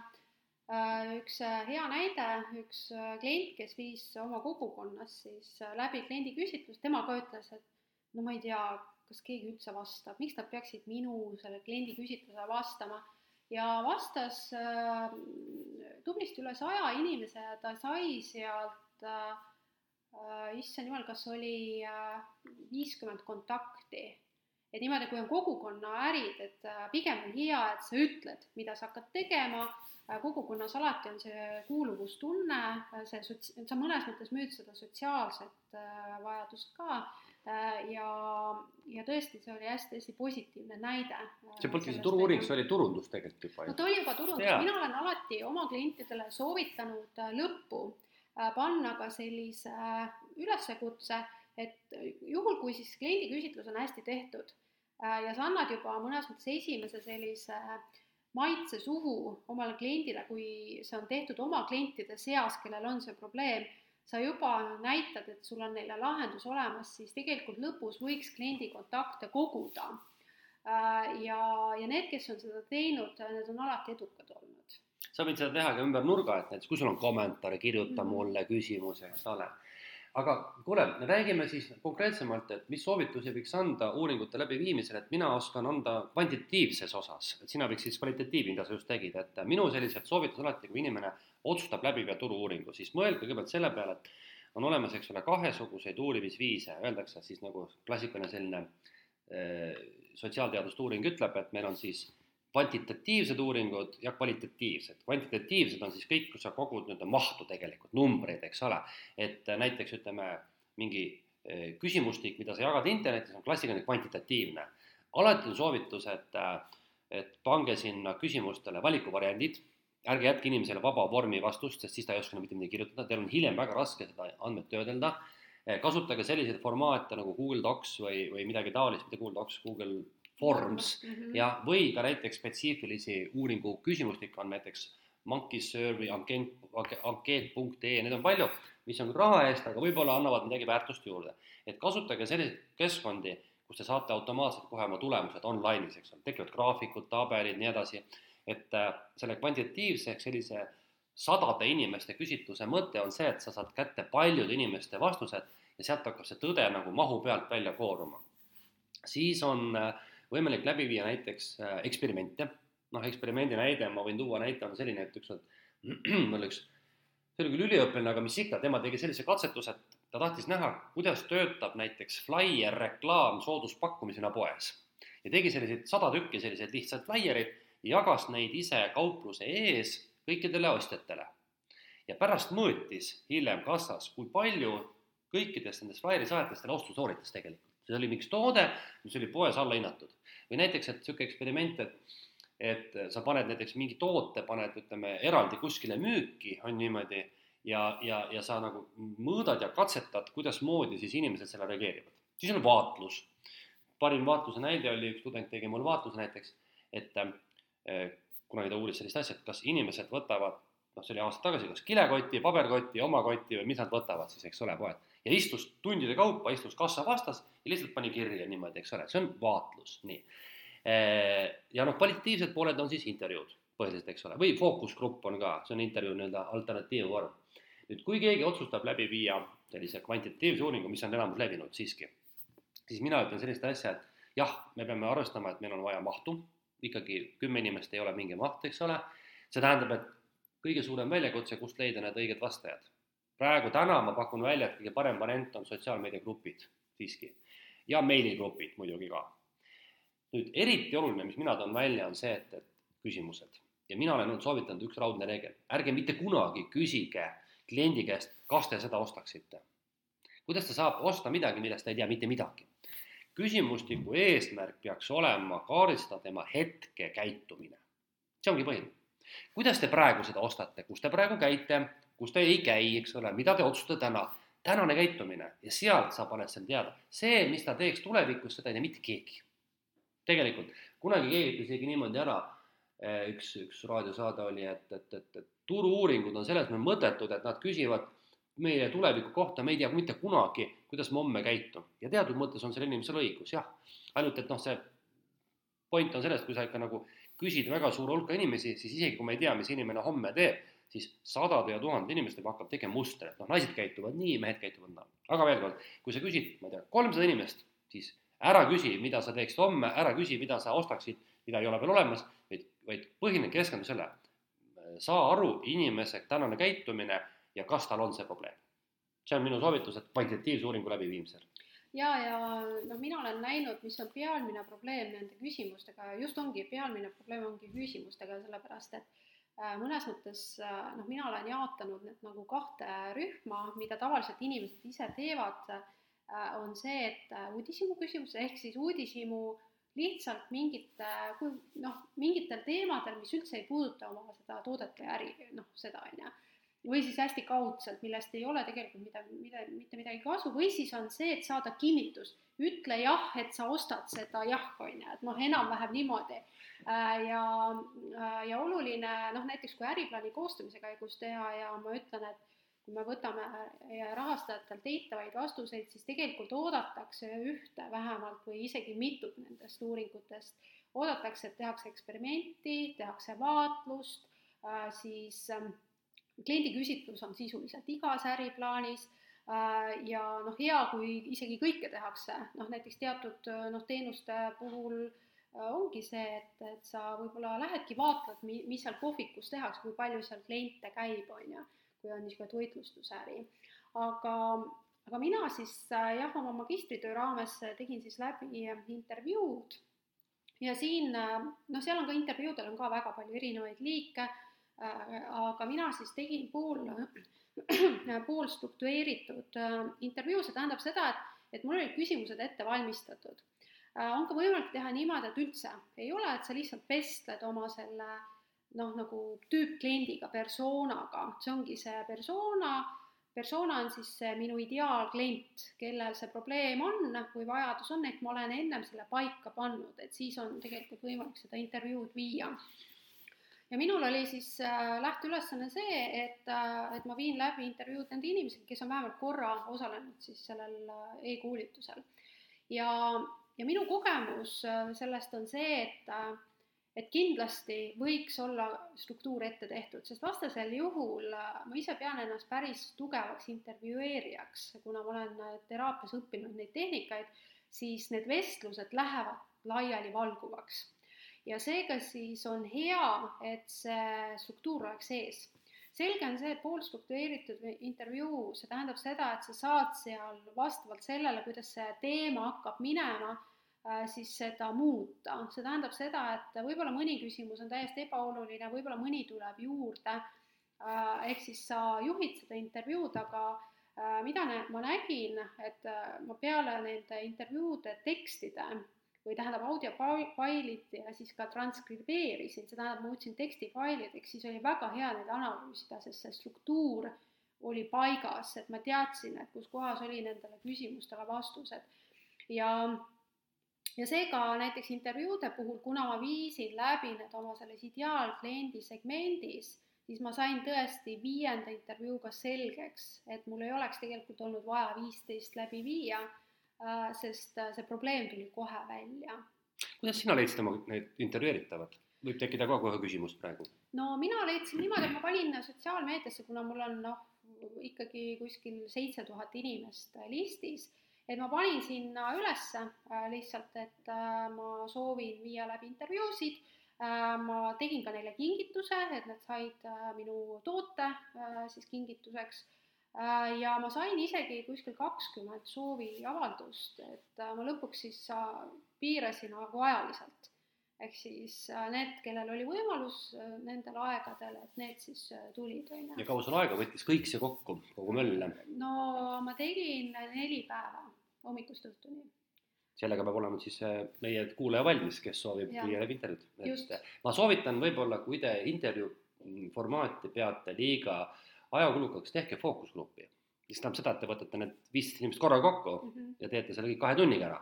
üks hea näide, üks klient, kes viis oma kogukonnas siis läbi kliendiküsitlust, tema ka ütles, et no ma ei tea, kas keegi üldse vastab, miks nad peaksid minu selle kliendiküsitlusele vastama ja vastas äh, tublisti üle saja inimese ja ta sai sealt äh, Äh, issand jumal, kas oli äh, viiskümmend kontakti. et niimoodi, kui on kogukonna ärid, et äh, pigem on hea, et sa ütled, mida sa hakkad tegema, kogukonnas alati on see kuuluvustunne, see sots-, sa mõnes mõttes müüd seda sotsiaalset vajadust ka ja, ja tõesti, see oli hästi-hästi positiivne näide. see polnud isegi turu-uuring, see oli turundus tegelikult juba. no ta oli juba turundus, mina olen alati oma klientidele soovitanud lõppu Äh, panna ka sellise äh, üleskutse, et juhul, kui siis kliendiküsitlus on hästi tehtud äh, ja sa annad juba mõnes mõttes esimese sellise maitse suhu omale kliendile, kui see on tehtud oma klientide seas, kellel on see probleem, sa juba näitad, et sul on neile lahendus olemas, siis tegelikult lõpus võiks kliendi kontakte koguda. ja, ja need, kes on seda teinud, need on alati edukad olnud sa võid seda teha ka ümber nurga, et näiteks kui sul on kommentaare, kirjuta -hmm. mulle küsimusi, eks ole. aga kuule, räägime siis konkreetsemalt, et mis soovitusi võiks anda uuringute läbiviimisel, et mina oskan anda kvantitatiivses osas, et sina võiks siis kvalitatiivi, mida sa just tegid, et minu sellised soovitused alati, kui inimene otsustab läbi viia turu-uuringu, siis mõelge kõigepealt selle peale, et on olemas, eks ole, kahesuguseid uurimisviise, öeldakse siis nagu klassikaline selline äh, sotsiaalteaduste uuring ütleb, et meil on siis kvantitatiivsed uuringud ja kvalitatiivsed. kvantitatiivsed on siis kõik, kus sa kogud nii-öelda mahtu tegelikult, numbreid, eks ole. et äh, näiteks ütleme, mingi äh, küsimustik, mida sa jagad internetis, on klassikaline kvantitatiivne. alati on soovitus, et, äh, et pange sinna küsimustele valikuvariandid, ärge jätke inimesele vaba vormi vastust, sest siis ta ei oska mitte midagi kirjutada, teil on hiljem väga raske seda andmet töödelda. kasutage selliseid formaate nagu Google Docs või, või midagi taolist, mitte Google Docs, Google Forms mm -hmm. ja, või ka näiteks spetsiifilisi uuringu küsimustikke on näiteks Monkey Survey, ankeet.ee, neid on palju, mis on raha eest, aga võib-olla annavad midagi väärtust juurde. et kasutage selliseid keskkondi, kus te saate automaatselt kohe oma tulemused online'is, eks ole, tekivad graafikud, tabelid, nii edasi. et äh, selle kvantitatiivse ehk sellise sadade inimeste küsitluse mõte on see, et sa saad kätte paljude inimeste vastused ja sealt hakkab see tõde nagu mahu pealt välja kooruma. siis on äh, võimalik läbi viia näiteks äh, eksperimente, noh, eksperimendi näide, ma võin tuua näite, on selline, et ükskord mul üks, see oli küll üliõpilane, aga mis ikka, tema tegi sellise katsetuse, et ta tahtis näha, kuidas töötab näiteks flaier reklaam sooduspakkumisena poes. ja tegi selliseid sada tükki selliseid lihtsaid flaiereid ja jagas neid ise kaupluse ees kõikidele ostjatele. ja pärast mõõtis hiljem kassas, kui palju kõikidest nendest flaieri saajatest selle ostu sooritas tegelikult see oli üks toode, mis oli poes alla hinnatud. või näiteks, et niisugune eksperiment, et et sa paned näiteks mingi toote, paned, ütleme, eraldi kuskile müüki, on niimoodi, ja, ja, ja sa nagu mõõdad ja katsetad, kuidasmoodi siis inimesed sellele reageerivad. siis on vaatlus. parim vaatluse näide oli, üks tudeng tegi mul vaatluse näiteks, et äh, kunagi ta uuris sellist asja, et kas inimesed võtavad, noh, see oli aasta tagasi, kas kilekoti, paberkoti, oma kotti või mis nad võtavad siis, eks ole, poed. Ja istus tundide kaupa, istus kassa vastas ja lihtsalt pani kirja niimoodi, eks ole, see on vaatlus, nii. ja noh, kvalitatiivsed pooled on siis intervjuud põhiliselt, eks ole, või fookusgrupp on ka, see on intervjuu nii-öelda alternatiivvorm. nüüd, kui keegi otsustab läbi viia sellise kvantitatiivse uuringu, mis on enamus levinud siiski, siis mina ütlen sellist asja, et jah, me peame arvestama, et meil on vaja mahtu, ikkagi kümme inimest ei ole mingi maht, eks ole, see tähendab, et kõige suurem väljakutse, kust leida need õiged vastajad. Praegu täna ma pakun välja, et kõige parem variant on sotsiaalmeediagrupid siiski ja meiligrupid muidugi ka. nüüd eriti oluline, mis mina toon välja, on see, et, et küsimused ja mina olen nüüd soovitanud üks raudne reegel, ärge mitte kunagi küsige kliendi käest, kas te seda ostaksite. kuidas ta saab osta midagi, millest ta ei tea mitte midagi? küsimustiku eesmärk peaks olema kaardistada tema hetkekäitumine. see ongi põhiline. kuidas te praegu seda ostate, kus te praegu käite, kus te ei käi, eks ole, mida te otsustate täna, tänane käitumine ja sealt saab alles seal teada. see, mis ta teeks tulevikus, seda ei tea mitte keegi. tegelikult kunagi keegi isegi niimoodi ära Eh, üks, üks raadiosaade oli, et, et, et, et turu-uuringud on selles mõttes mõttetud, et nad küsivad meie tuleviku kohta, me ei tea mitte kunagi, kuidas ma homme käitun. ja teatud mõttes on sellel inimesel õigus, jah. ainult et noh, see point on selles, kui sa ikka nagu küsid väga suure hulka inimesi, siis isegi kui me ei tea, mis inimene homme teeb, siis sadade ja tuhandete inimestega hakkab tegema muster, et noh, naised käituvad nii, mehed käituvad naa. aga veel kord, kui sa küsid, ma ei tea, kolmsada inimest, siis ära küsi, mida sa teeksid homme, ära küsi, mida sa ostaksid, mida ei ole veel olemas vaid põhiline keskendu selle, saa aru inimese tänane käitumine ja kas tal on see probleem. see on minu soovitus, et kvantitatiivse uuringu läbiviimisel. ja, ja noh, mina olen näinud, mis on pealmine probleem nende küsimustega, just ongi, pealmine probleem ongi küsimustega, sellepärast et mõnes mõttes äh, noh, mina olen jaotanud need nagu kahte rühma, mida tavaliselt inimesed ise teevad, äh, on see, et uudishimu küsimus ehk siis uudishimu äh, lihtsalt mingite, noh, mingitel teemadel, mis üldse ei puuduta oma seda toodet või äri, noh, seda on ju. Või siis hästi kaudselt, millest ei ole tegelikult midagi, mida, mitte midagi kasu või siis on see, et saada kinnitus, ütle jah, et sa ostad seda jah, on ju, et noh, enam-vähem niimoodi. Äh, ja, äh, ja oluline noh, näiteks kui äriplaani koostamise käigus teha ja ma ütlen, et kui me võtame rahastajatelt eitavaid vastuseid, siis tegelikult oodatakse ühte vähemalt või isegi mitut nendest uuringutest. oodatakse, et tehakse eksperimenti, tehakse vaatlust, äh, siis ähm, kliendiküsitlus on sisuliselt igas äriplaanis äh, ja noh, hea, kui isegi kõike tehakse, noh näiteks teatud äh, noh, teenuste puhul ongi see, et, et sa võib-olla lähedki vaatled, mis seal kohvikus tehakse, kui palju seal kliente käib, on ju kui on niisugune toitlustusäri. aga, aga mina siis äh, jah, oma magistritöö raames tegin siis läbi intervjuud. Ja siin noh, seal on ka intervjuudel on ka väga palju erinevaid liike, äh, aga mina siis tegin pool, pool struktureeritud äh, intervjuu, see tähendab seda, et, et mul olid küsimused ette valmistatud. on ka võimalik teha niimoodi, et üldse ei ole, et sa lihtsalt vestled oma selle äh, noh, nagu tüüppkliendiga, persoonaga, see ongi see persona, persona on siis see minu ideaalklient, kellel see probleem on või vajadus on, ehk ma olen ennem selle paika pannud, et siis on tegelikult võimalik seda intervjuud viia. Ja minul oli siis äh, lähteülesanne see, et äh,, et ma viin läbi intervjuud nende inimesega, kes on vähemalt korra osalenud siis sellel äh, e-koolitusel. ja, ja minu kogemus sellest on see, et et kindlasti võiks olla struktuur ette tehtud, sest vastasel juhul ma ise pean ennast päris tugevaks intervjueerijaks, kuna ma olen teraapias õppinud neid tehnikaid, siis need vestlused lähevad laialivalguvaks. Ja seega siis on hea, et see struktuur oleks ees. selge on see, et poolstruktureeritud intervjuu, see tähendab seda, et sa saad seal vastavalt sellele, kuidas see teema hakkab minema Äh, siis seda muuta, see tähendab seda, et võib-olla mõni küsimus on täiesti ebaoluline, võib-olla mõni tuleb juurde, äh, ehk siis sa juhid seda intervjuud, aga äh, mida ma nägin, et ma peale nende intervjuude tekstide või tähendab audiofailid ja siis ka transkribeerisin, see tähendab, ma võtsin tekstifailideks, siis oli väga hea neid analüüsida, sest see struktuur oli paigas, et ma teadsin, et kus kohas oli nendele küsimustele vastused. Ja ja seega näiteks intervjuude puhul, kuna ma viisin läbi need oma selles ideaalkliendi segmendis, siis ma sain tõesti viienda intervjuuga selgeks, et mul ei oleks tegelikult olnud vaja viisteist läbi viia, sest äh, see probleem tuli kohe välja. kuidas sina leidsid oma need intervjueeritavad? võib tekkida ka kohe küsimus praegu. no mina leidsin niimoodi, et ma panin sotsiaalmeediasse, kuna mul on noh, ikkagi kuskil seitse tuhat inimest listis et ma panin sinna ülesse äh, lihtsalt, et äh, ma soovin viia läbi intervjuusid äh,. ma tegin ka neile kingituse, et nad said äh, minu toote äh, siis kingituseks äh, ja ma sain isegi kuskil kakskümmend sooviavaldust, et äh, ma lõpuks siis äh, piirasin nagu ajaliselt ehk siis äh, need, kellel oli võimalus äh, nendel aegadel, et need siis äh, tulid, on ju. ja kaua sul aega võttis kõik see kokku, kogu möll? no ma tegin neli päeva, hommikust õhtuni. sellega peab olema siis meie kuulaja valmis, kes soovib viia läbi intervjuud. Ma soovitan võib-olla, kui te intervjuu formaati peate liiga ajakulukaks, tehke fookusgruppi. mis tähendab seda, et te võtate need viisteist inimest korraga kokku Mhm. ja teete selle kõik kahe tunniga ära.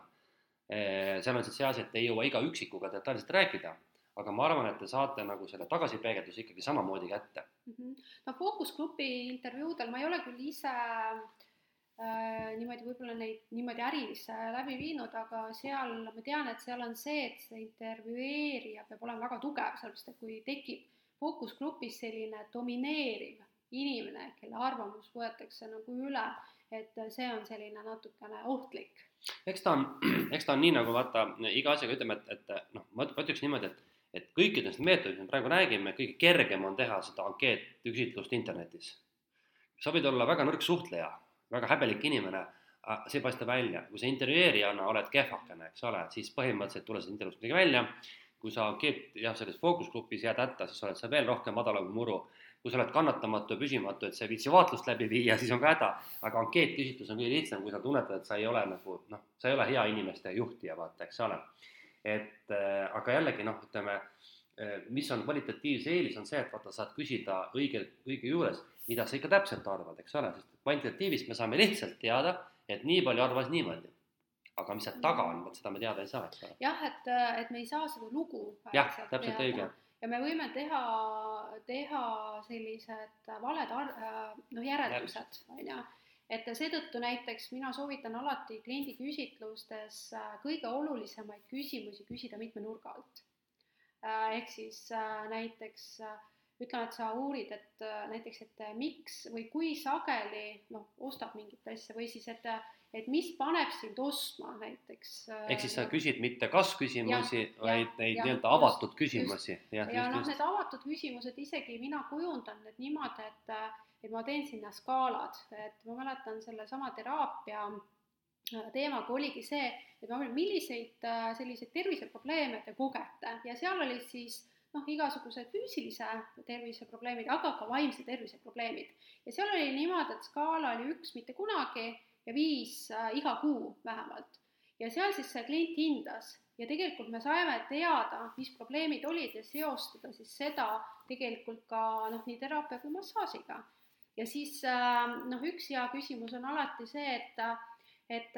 seal on siis see asi, et ei jõua iga üksikuga detailselt rääkida, aga ma arvan, et te saate nagu selle tagasipeegelduse ikkagi samamoodi kätte. Mhm. no fookusgrupi intervjuudel ma ei ole küll ise äh, niimoodi võib-olla neid niimoodi ärilisse läbi viinud, aga seal ma tean, et seal on see, et see intervjueerija peab olema väga tugev, sellepärast et kui tekib fookusgrupis selline domineeriv inimene, kelle arvamus võetakse nagu üle, et see on selline natukene ohtlik. eks ta on, eks ta on nii, nagu vaata iga asjaga ütleme, et, et noh, ma ütleks niimoodi, et, et kõikidest meetoditest, me praegu räägime, kõige kergem on teha seda ankeetküsitlust internetis. sa võid olla väga nõrk suhtleja, väga häbelik inimene, see ei paista välja, kui sa intervjueerijana oled kehvakene, eks ole, siis põhimõtteliselt tule sellest intervjuust midagi välja. kui sa ankeet jah, selles fookusgrupis jääd hätta, siis oled sa veel rohkem madalam kui muru. Kui sa oled kannatamatu ja püsimatu, et sa ei viitsi vaatlust läbi viia, siis on ka häda. aga ankeetküsitlus on kõige lihtsam, kui sa tunnetad, et sa ei ole nagu noh, sa ei ole hea inimeste juhtija, vaata, eks ole. et äh, aga jällegi noh, ütleme äh, mis on kvalitatiivse eelis, on see, et vaata, saad küsida õige, õige juures, mida sa ikka täpselt arvad, eks ole, sest kvantitatiivist me saame lihtsalt teada, et nii palju arvas niimoodi. aga mis seal taga on, vot seda me teada ei saa, eks ole. jah, et, et me ei saa seda lugu jah, täpselt teada. õige. Ja me võime teha, teha sellised valed ar- äh, noh, järeldused, on ju. et seetõttu näiteks mina soovitan alati kliendi küsitlustes äh, kõige olulisemaid küsimusi küsida mitme nurga alt. ehk siis äh, näiteks äh, ütleme, et sa uurid, et äh, näiteks, et äh, miks või kui sageli noh, ostab mingit asja või siis, et et mis paneb sind ostma näiteks. äh, ehk siis sa küsid mitte kas-küsimusi, vaid neid nii-öelda just, avatud küsimusi. jah, ja noh, just, need avatud küsimused isegi mina kujundan need niimoodi, et, et ma teen sinna skaalad, et ma mäletan sellesama teraapia äh, teemaga oligi see, et ma mõtlen, milliseid äh, selliseid terviseprobleeme te kogete ja seal olid siis noh, igasugused füüsilise tervise probleemid, aga ka vaimse tervise probleemid. ja seal oli niimoodi, et skaala oli üks mitte kunagi ja viis äh, iga kuu vähemalt. ja seal siis see klient hindas ja tegelikult me saime teada, mis probleemid olid ja seostada siis seda tegelikult ka noh, nii teraapia kui massaažiga. ja siis äh, noh, üks hea küsimus on alati see, et et,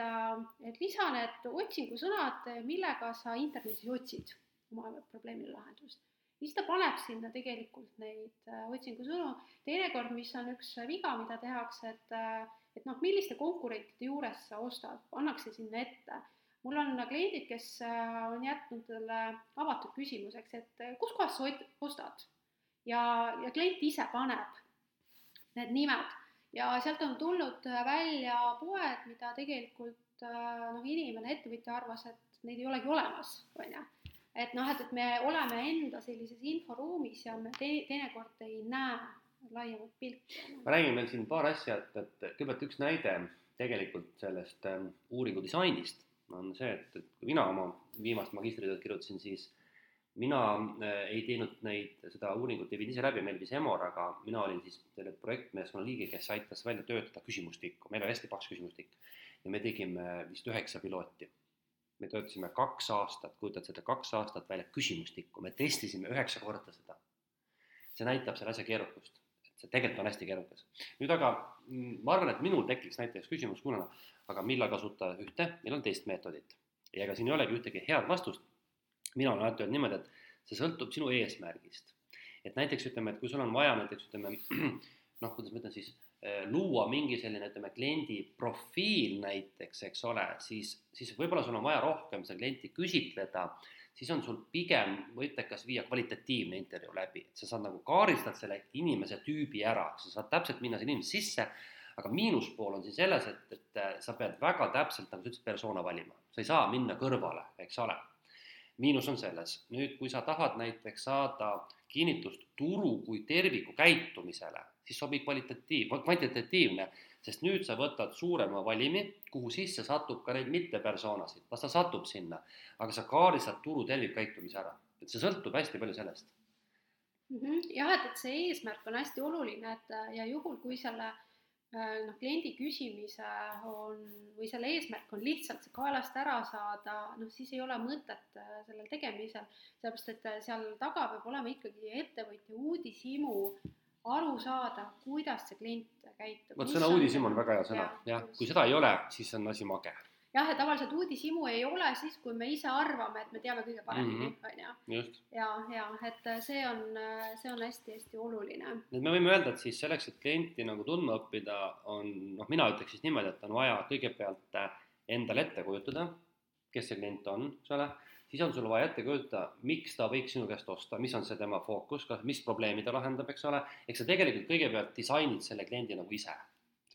et lisa need otsingusõnad, millega sa internetis otsid oma probleemile lahendust. Siis ta paneb sinna tegelikult neid äh, otsingusõnu. teinekord, mis on üks viga, mida tehakse, et äh, et noh, milliste konkurentide juures sa ostad, pannakse sinna ette. mul on kliendid, kes äh, on jätnud talle avatud küsimuseks, et kus kohas sa ostad ja, ja klient ise paneb need nimed ja sealt on tulnud välja poed, mida tegelikult noh, inimene, ettevõtja arvas, et neid ei olegi olemas, on ju. Et noh, et, et me oleme enda sellises inforuumis ja me te teinekord ei näe laiemat pilti. ma räägin veel siin paar asja, et, et kõigepealt üks näide tegelikult sellest ähm, uuringu disainist on see, et, et kui mina oma viimast magistritööd kirjutasin, siis mina äh, ei teinud neid, seda uuringut ei viinud ise läbi, meil viis Emor, aga mina olin siis selle projektmeeskonna liige, kes aitas välja töötada küsimustikku, meil oli hästi paks küsimustikk ja me tegime vist üheksa pilooti. Me töötasime kaks aastat, kujutad seda, kaks aastat välja küsimustikku, me testisime üheksa korda seda. see näitab selle asja keerukust see tegelikult on hästi keerukas. nüüd aga ma arvan, et minul tekiks näiteks küsimus, kuule, aga millal kasutada ühte, millal teist meetodit. ja ega siin ei olegi ühtegi head vastust. mina olen alati öelnud niimoodi, et see sõltub sinu eesmärgist. et näiteks ütleme, et kui sul on vaja näiteks ütleme noh, kuidas ma ütlen siis, luua mingi selline, ütleme, kliendi profiil näiteks, eks ole, siis, siis võib-olla sul on vaja rohkem seda klienti küsitleda, siis on sul pigem mõttekas viia kvalitatiivne intervjuu läbi, et sa saad nagu kaardistada selle inimese tüübi ära, sa saad täpselt minna selle inimese sisse, aga miinuspool on siin selles, et, et sa pead väga täpselt, nagu sa ütlesid, persona valima, sa ei saa minna kõrvale, eks ole. Miinus on selles, nüüd kui sa tahad näiteks saada kinnitust turu kui terviku käitumisele, siis sobib kvalitatiiv, kvantitatiivne, sest nüüd sa võtad suurema valimi, kuhu sisse satub ka neid mittepersoonasid, las ta satub sinna, aga sa kaardistad turu tervikkäitumise ära, et see sõltub hästi palju sellest mm. -hmm. jah, et, et see eesmärk on hästi oluline, et ja juhul, kui selle Äh, noh, kliendi küsimise on või selle eesmärk on lihtsalt see kaelast ära saada, noh siis ei ole mõtet äh, sellel tegemisel, sellepärast et seal taga peab olema ikkagi ettevõtja uudishimu aru saada, kuidas see klient käitub. vot sõna uudishimu on väga hea sõna ja,, jah, kui seda ei ole, siis on asi mage jah, et tavaliselt uudishimu ei ole siis, kui me ise arvame, et me teame kõige paremini, Mhm. on ju. ja, ja et see on, see on hästi-hästi oluline. et me võime öelda, et siis selleks, et klienti nagu tundma õppida, on noh, mina ütleks siis niimoodi, et on vaja kõigepealt endale ette kujutada, kes see klient on, eks ole, siis on sul vaja ette kujutada, miks ta võiks sinu käest osta, mis on see tema fookus, kas, mis probleemi ta lahendab, eks ole, eks sa tegelikult kõigepealt disainid selle kliendi nagu ise,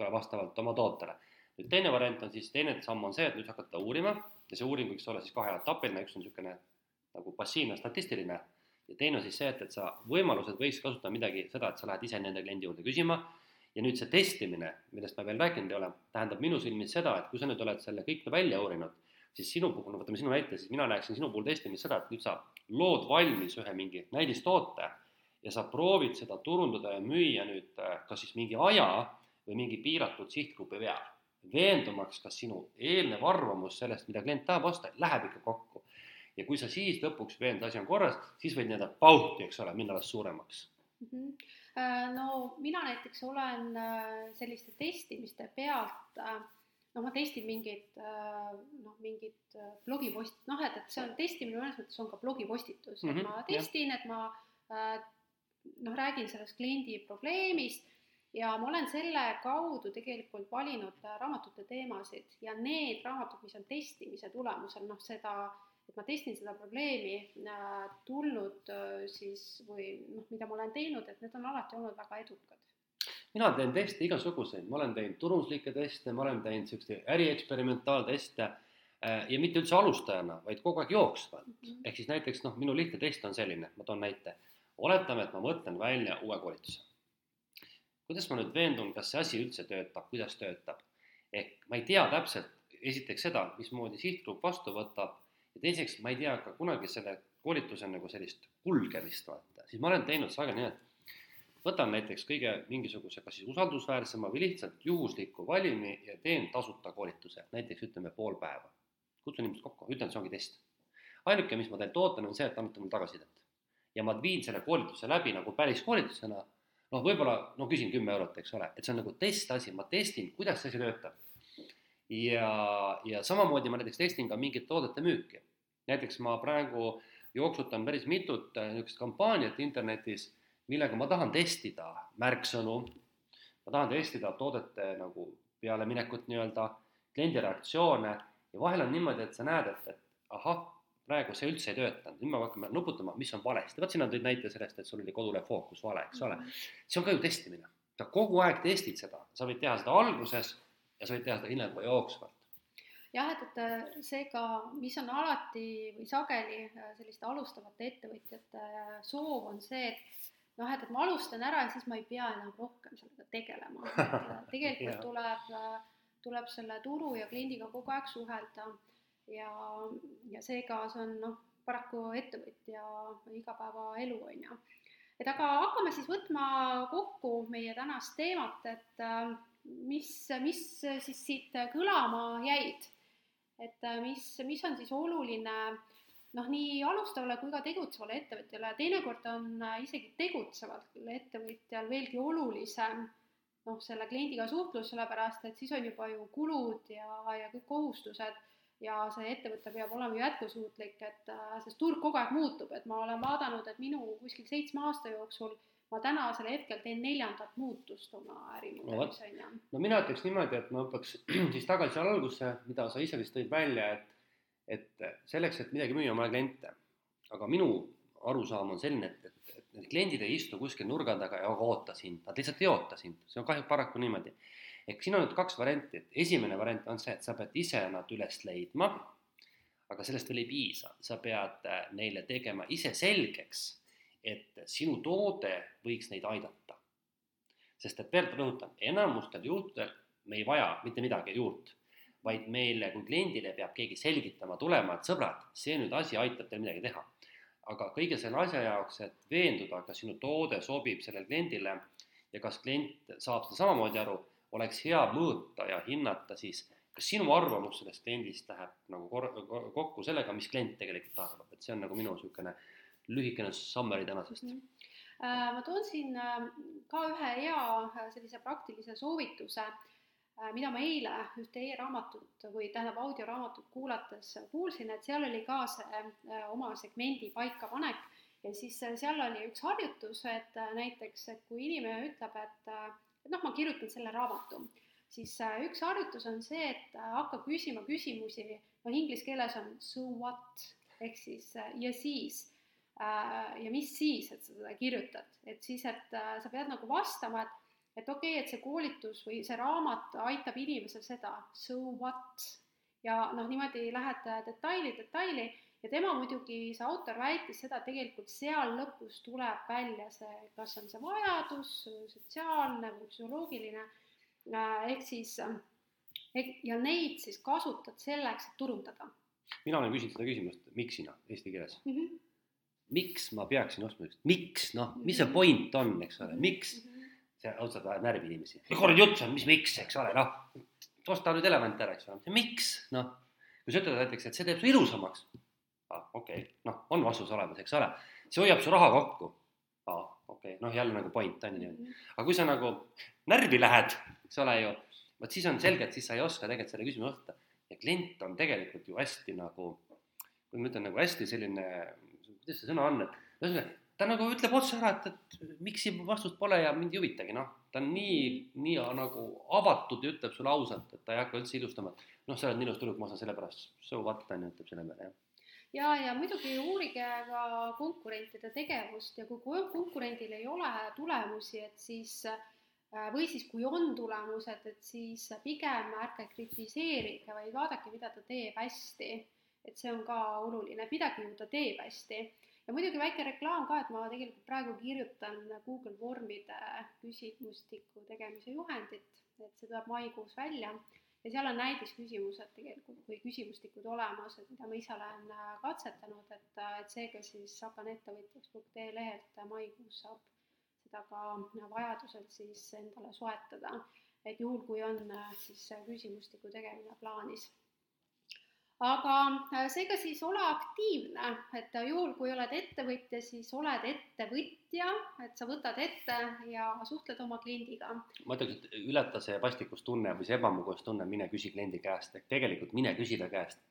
vastavalt oma tootele. Nüüd teine variant on siis, teine samm on see, et nüüd hakata uurima. Ja see uuring võiks olla siis kaheetapiline, üks on niisugune nagu passiivne statistiline ja teine on siis see, et, et sa võimalused võiks kasutada midagi, seda, et sa lähed ise nende kliendi juurde küsima. Ja nüüd see testimine, millest me veel rääkinud ei ole, tähendab minu silmis seda, et kui sa nüüd oled selle kõik välja uurinud, siis sinu puhul, no võtame sinu näite, siis mina näeksin sinu puhul testimist seda, et nüüd sa lood valmis ühe mingi näidistoote ja sa proovid seda turundada ja müüa nüüd äh, kas siis mingi aja või mingi piiratud sihtgrupi peal veendumaks, kas sinu eelnev arvamus sellest, mida klient tahab osta, läheb ikka kokku. ja kui sa siis lõpuks veend, asi on korras, siis võid nii-öelda pauhti, eks ole, minna alles suuremaks mm. -hmm. no mina näiteks olen äh, selliste testimiste pealt äh, noh, ma testin mingit noh, mingit blogipost-, noh, et, et see on testimine mõnes mõttes on ka blogipostitus. Mm, -hmm, et mhm, ma testin, et ma noh, räägin sellest kliendi probleemist ja ma olen selle kaudu tegelikult valinud äh, raamatute teemasid ja need raamatud, mis on testimise tulemusel, noh seda, et ma testin seda probleemi äh, tulnud äh, siis või noh, mida ma olen teinud, et need on alati olnud väga edukad mina teen teste igasuguseid, ma olen teinud turunduslikke teste, ma olen teinud niisuguseid ärieksperimentaalteste ja mitte üldse alustajana, vaid kogu aeg jooksvalt mm. -hmm. ehk siis näiteks noh, minu lihtne test on selline, ma toon näite. oletame, et ma mõtlen välja uue koolituse kuidas ma nüüd veendun, kas see asi üldse töötab, kuidas töötab. ehk ma ei tea täpselt, esiteks seda, mismoodi sihtgrupp vastu võtab ja teiseks ma ei tea ka kunagi selle koolituse nagu sellist kulgemist, vaata, siis ma olen teinud sageli nii, et võtan näiteks kõige mingisuguse, kas siis usaldusväärsema või lihtsalt juhusliku valimi ja teen tasuta koolituse, näiteks ütleme pool päeva. kutsun inimesed kokku, ütlen, see ongi test. ainuke, mis ma teilt ootan, on see, et annate mulle tagasisidet. ja ma viin selle koolituse läbi nagu päris koolitusena noh, võib-olla no küsin kümme eurot, eks ole, et see on nagu testasi, ma testin, kuidas see asi töötab. ja, ja samamoodi ma näiteks testin ka mingite toodete müüki. näiteks ma praegu jooksutan päris mitut äh, niisugust kampaaniat internetis, millega ma tahan testida märksõnu, ma tahan testida toodete nagu pealeminekut nii-öelda, kliendi reaktsioone ja vahel on niimoodi, et sa näed, et, et ahah, praegu see üldse ei töötanud, nüüd me hakkame nuputama, mis on valesti, vot sina tõid näite sellest, et sul oli kodule fookus vale, eks ole. See on ka ju testimine, sa kogu aeg testid seda, sa võid teha seda alguses ja sa võid teha seda hiljem juba jooksvalt. jah, et, et seega, mis on alati või sageli äh, selliste alustavate ettevõtjate äh, soov on see, et noh, et, et ma alustan ära ja siis ma ei pea enam rohkem sellega tegelema, äh, tegelikult tuleb, tuleb selle turu ja kliendiga kogu aeg suhelda ja, ja seega see on noh, paraku ettevõtja igapäevaelu, on ju. et aga hakkame siis võtma kokku meie tänast teemat, et äh, mis, mis siis siit kõlama jäid. et äh, mis, mis on siis oluline noh, nii alustavale kui ka tegutsevale ettevõtjale, teinekord on äh, isegi tegutseval ettevõtjal veelgi olulisem noh, selle kliendiga suhtlus, sellepärast et siis on juba ju kulud ja, ja kõik kohustused ja see ettevõte peab olema jätkusuutlik, et äh, sest turg kogu aeg muutub, et ma olen vaadanud, et minu kuskil seitsme aasta jooksul ma tänasel hetkel teen neljandat muutust oma ärimudelis, on ju. no mina ütleks niimoodi, et ma hüppaks siis tagasi algusse, mida sa ise vist tõid välja, et et selleks, et midagi müüa, on vaja kliente. aga minu arusaam on selline, et, et, et need kliendid ei istu kuskil nurga taga ja oota sind, nad lihtsalt ei oota sind, see on kahju, paraku niimoodi. ehk siin on nüüd kaks varianti, et esimene variant on see, et sa pead ise nad üles leidma, aga sellest veel ei piisa, sa pead äh, neile tegema ise selgeks, et sinu toode võiks neid aidata. sest et veel rõhutan, enamustel juhtudel me ei vaja mitte midagi juurde, vaid meile kui kliendile peab keegi selgitama tulema, et sõbrad, see nüüd asi aitab teil midagi teha. aga kõige selle asja jaoks, et veenduda, kas sinu toode sobib sellele kliendile ja kas klient saab seda samamoodi aru, oleks hea mõõta ja hinnata siis, kas sinu arvamus sellest kliendist läheb nagu kor-, kokku sellega, mis klient tegelikult arvab, et see on nagu minu niisugune lühikene summary tänasest mm. -hmm ma toon siin ka ühe hea sellise praktilise soovituse, mida ma eile ühte e-raamatut või tähendab audioraamatut kuulates kuulsin, et seal oli ka see oma segmendi paikapanek. Ja siis seal oli üks harjutus, et näiteks, et kui inimene ütleb, et, noh, ma kirjutan selle raamatu, siis üks harjutus on see, et hakka küsima küsimusi, noh, inglise keeles on so what? ehk siis ja siis? Äh, ja mis siis, et sa seda kirjutad, et siis, et äh, sa pead nagu vastama, et et okei okay,, et see koolitus või see raamat aitab inimesel seda, so what, ja noh, niimoodi lähed detaili, detaili ja tema muidugi, see autor väitis seda, et tegelikult seal lõpus tuleb välja see, kas on see vajadus, sotsiaalne või psühholoogiline, äh, ehk siis ja neid siis kasutad selleks, et turundada. mina olen küsinud seda küsimust, miks sina eesti keeles mm? -hmm miks ma peaksin ostma, miks, noh, mis see point on, eks ole, miks? See ausalt ajab närvi inimesi. korra jutt on, mis miks, eks ole, noh, osta nüüd elevant ära, eks ole, miks, noh. kui sa ütled näiteks, et see teeb su ilusamaks, ah, okei okay., noh, on vastus olemas, eks ole, see hoiab su raha kokku, aa, okei okay., noh, jälle nagu point on ju niimoodi. aga kui sa nagu närvi lähed, eks ole ju, vot siis on selge, et siis sa ei oska tegelikult selle küsimuse vastata ja klient on tegelikult ju hästi nagu, kui ma ütlen nagu hästi selline kuidas see sõna on, et ühesõnaga, ta nagu ütleb otse ära, et, et miks siin vastust pole ja mind ei huvitagi, noh, ta on nii, nii nagu avatud ja ütleb sulle ausalt, et ta ei hakka üldse ilustama, et noh, sa oled nii ilus tüdruk, ma saan sellepärast so what, on ju, ütleb selle peale, jah. ja, ja muidugi uurige ka konkurentide tegevust ja kui konkurendil ei ole tulemusi, et siis äh, või siis, kui on tulemused, et siis pigem ärge kritiseerige, vaid vaadake, mida ta teeb hästi et see on ka oluline, midagi ju ta teeb hästi. Ja muidugi väike reklaam ka, et ma tegelikult praegu kirjutan Google vormide küsimustiku tegemise juhendit, et see tuleb maikuus välja ja seal on näidisküsimused tegelikult või küsimustikud olemas, et mida ma ise olen äh, katsetanud, et, äh, et seega siis hakkan ettevõtjaks.ee lehelt maikuus saab seda ka vajadusel siis endale soetada. et juhul, kui on äh, siis küsimustiku tegemine plaanis aga äh, seega siis ole aktiivne, et juhul, kui oled ettevõtja, siis oled ettevõtja, et sa võtad ette ja suhtled oma kliendiga. ma ütleks, et ületa see vastiklustunne või see ebamugavustunne, mine küsi kliendi käest, et tegelikult mine küsi ta käest,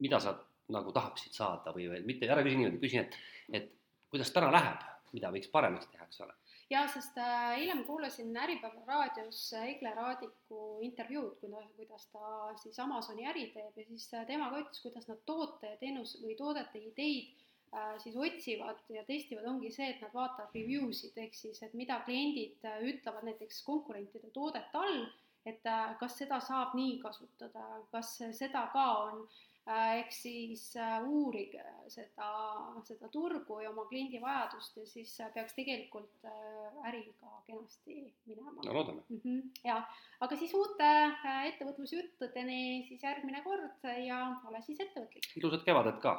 mida sa nagu tahaksid saada või, või mitte, ära küsi niimoodi, küsi, et, et kuidas täna läheb, mida võiks paremaks teha, eks ole jaa, sest äh, eile ma kuulasin Äripäeva raadios Egle Raadiku intervjuud, kuidas, ta siis Amazoni äri teeb ja siis äh, tema ka ütles, kuidas nad toote ja teenus või toodete ideid äh, siis otsivad ja testivad, ongi see, et nad vaatavad review sid ehk siis, et mida kliendid ütlevad näiteks konkurentide toodete all, et kas seda saab nii kasutada, kas seda ka on Äh, ehk siis äh, uurige seda, seda turgu ja oma kliendi vajadust ja siis äh, peaks tegelikult äriga kenasti minema. no loodame mm. -hmm, ja, aga siis uute ettevõtlusjuttudeni siis järgmine kord ja ole siis ettevõtlik. ilusat kevadet ka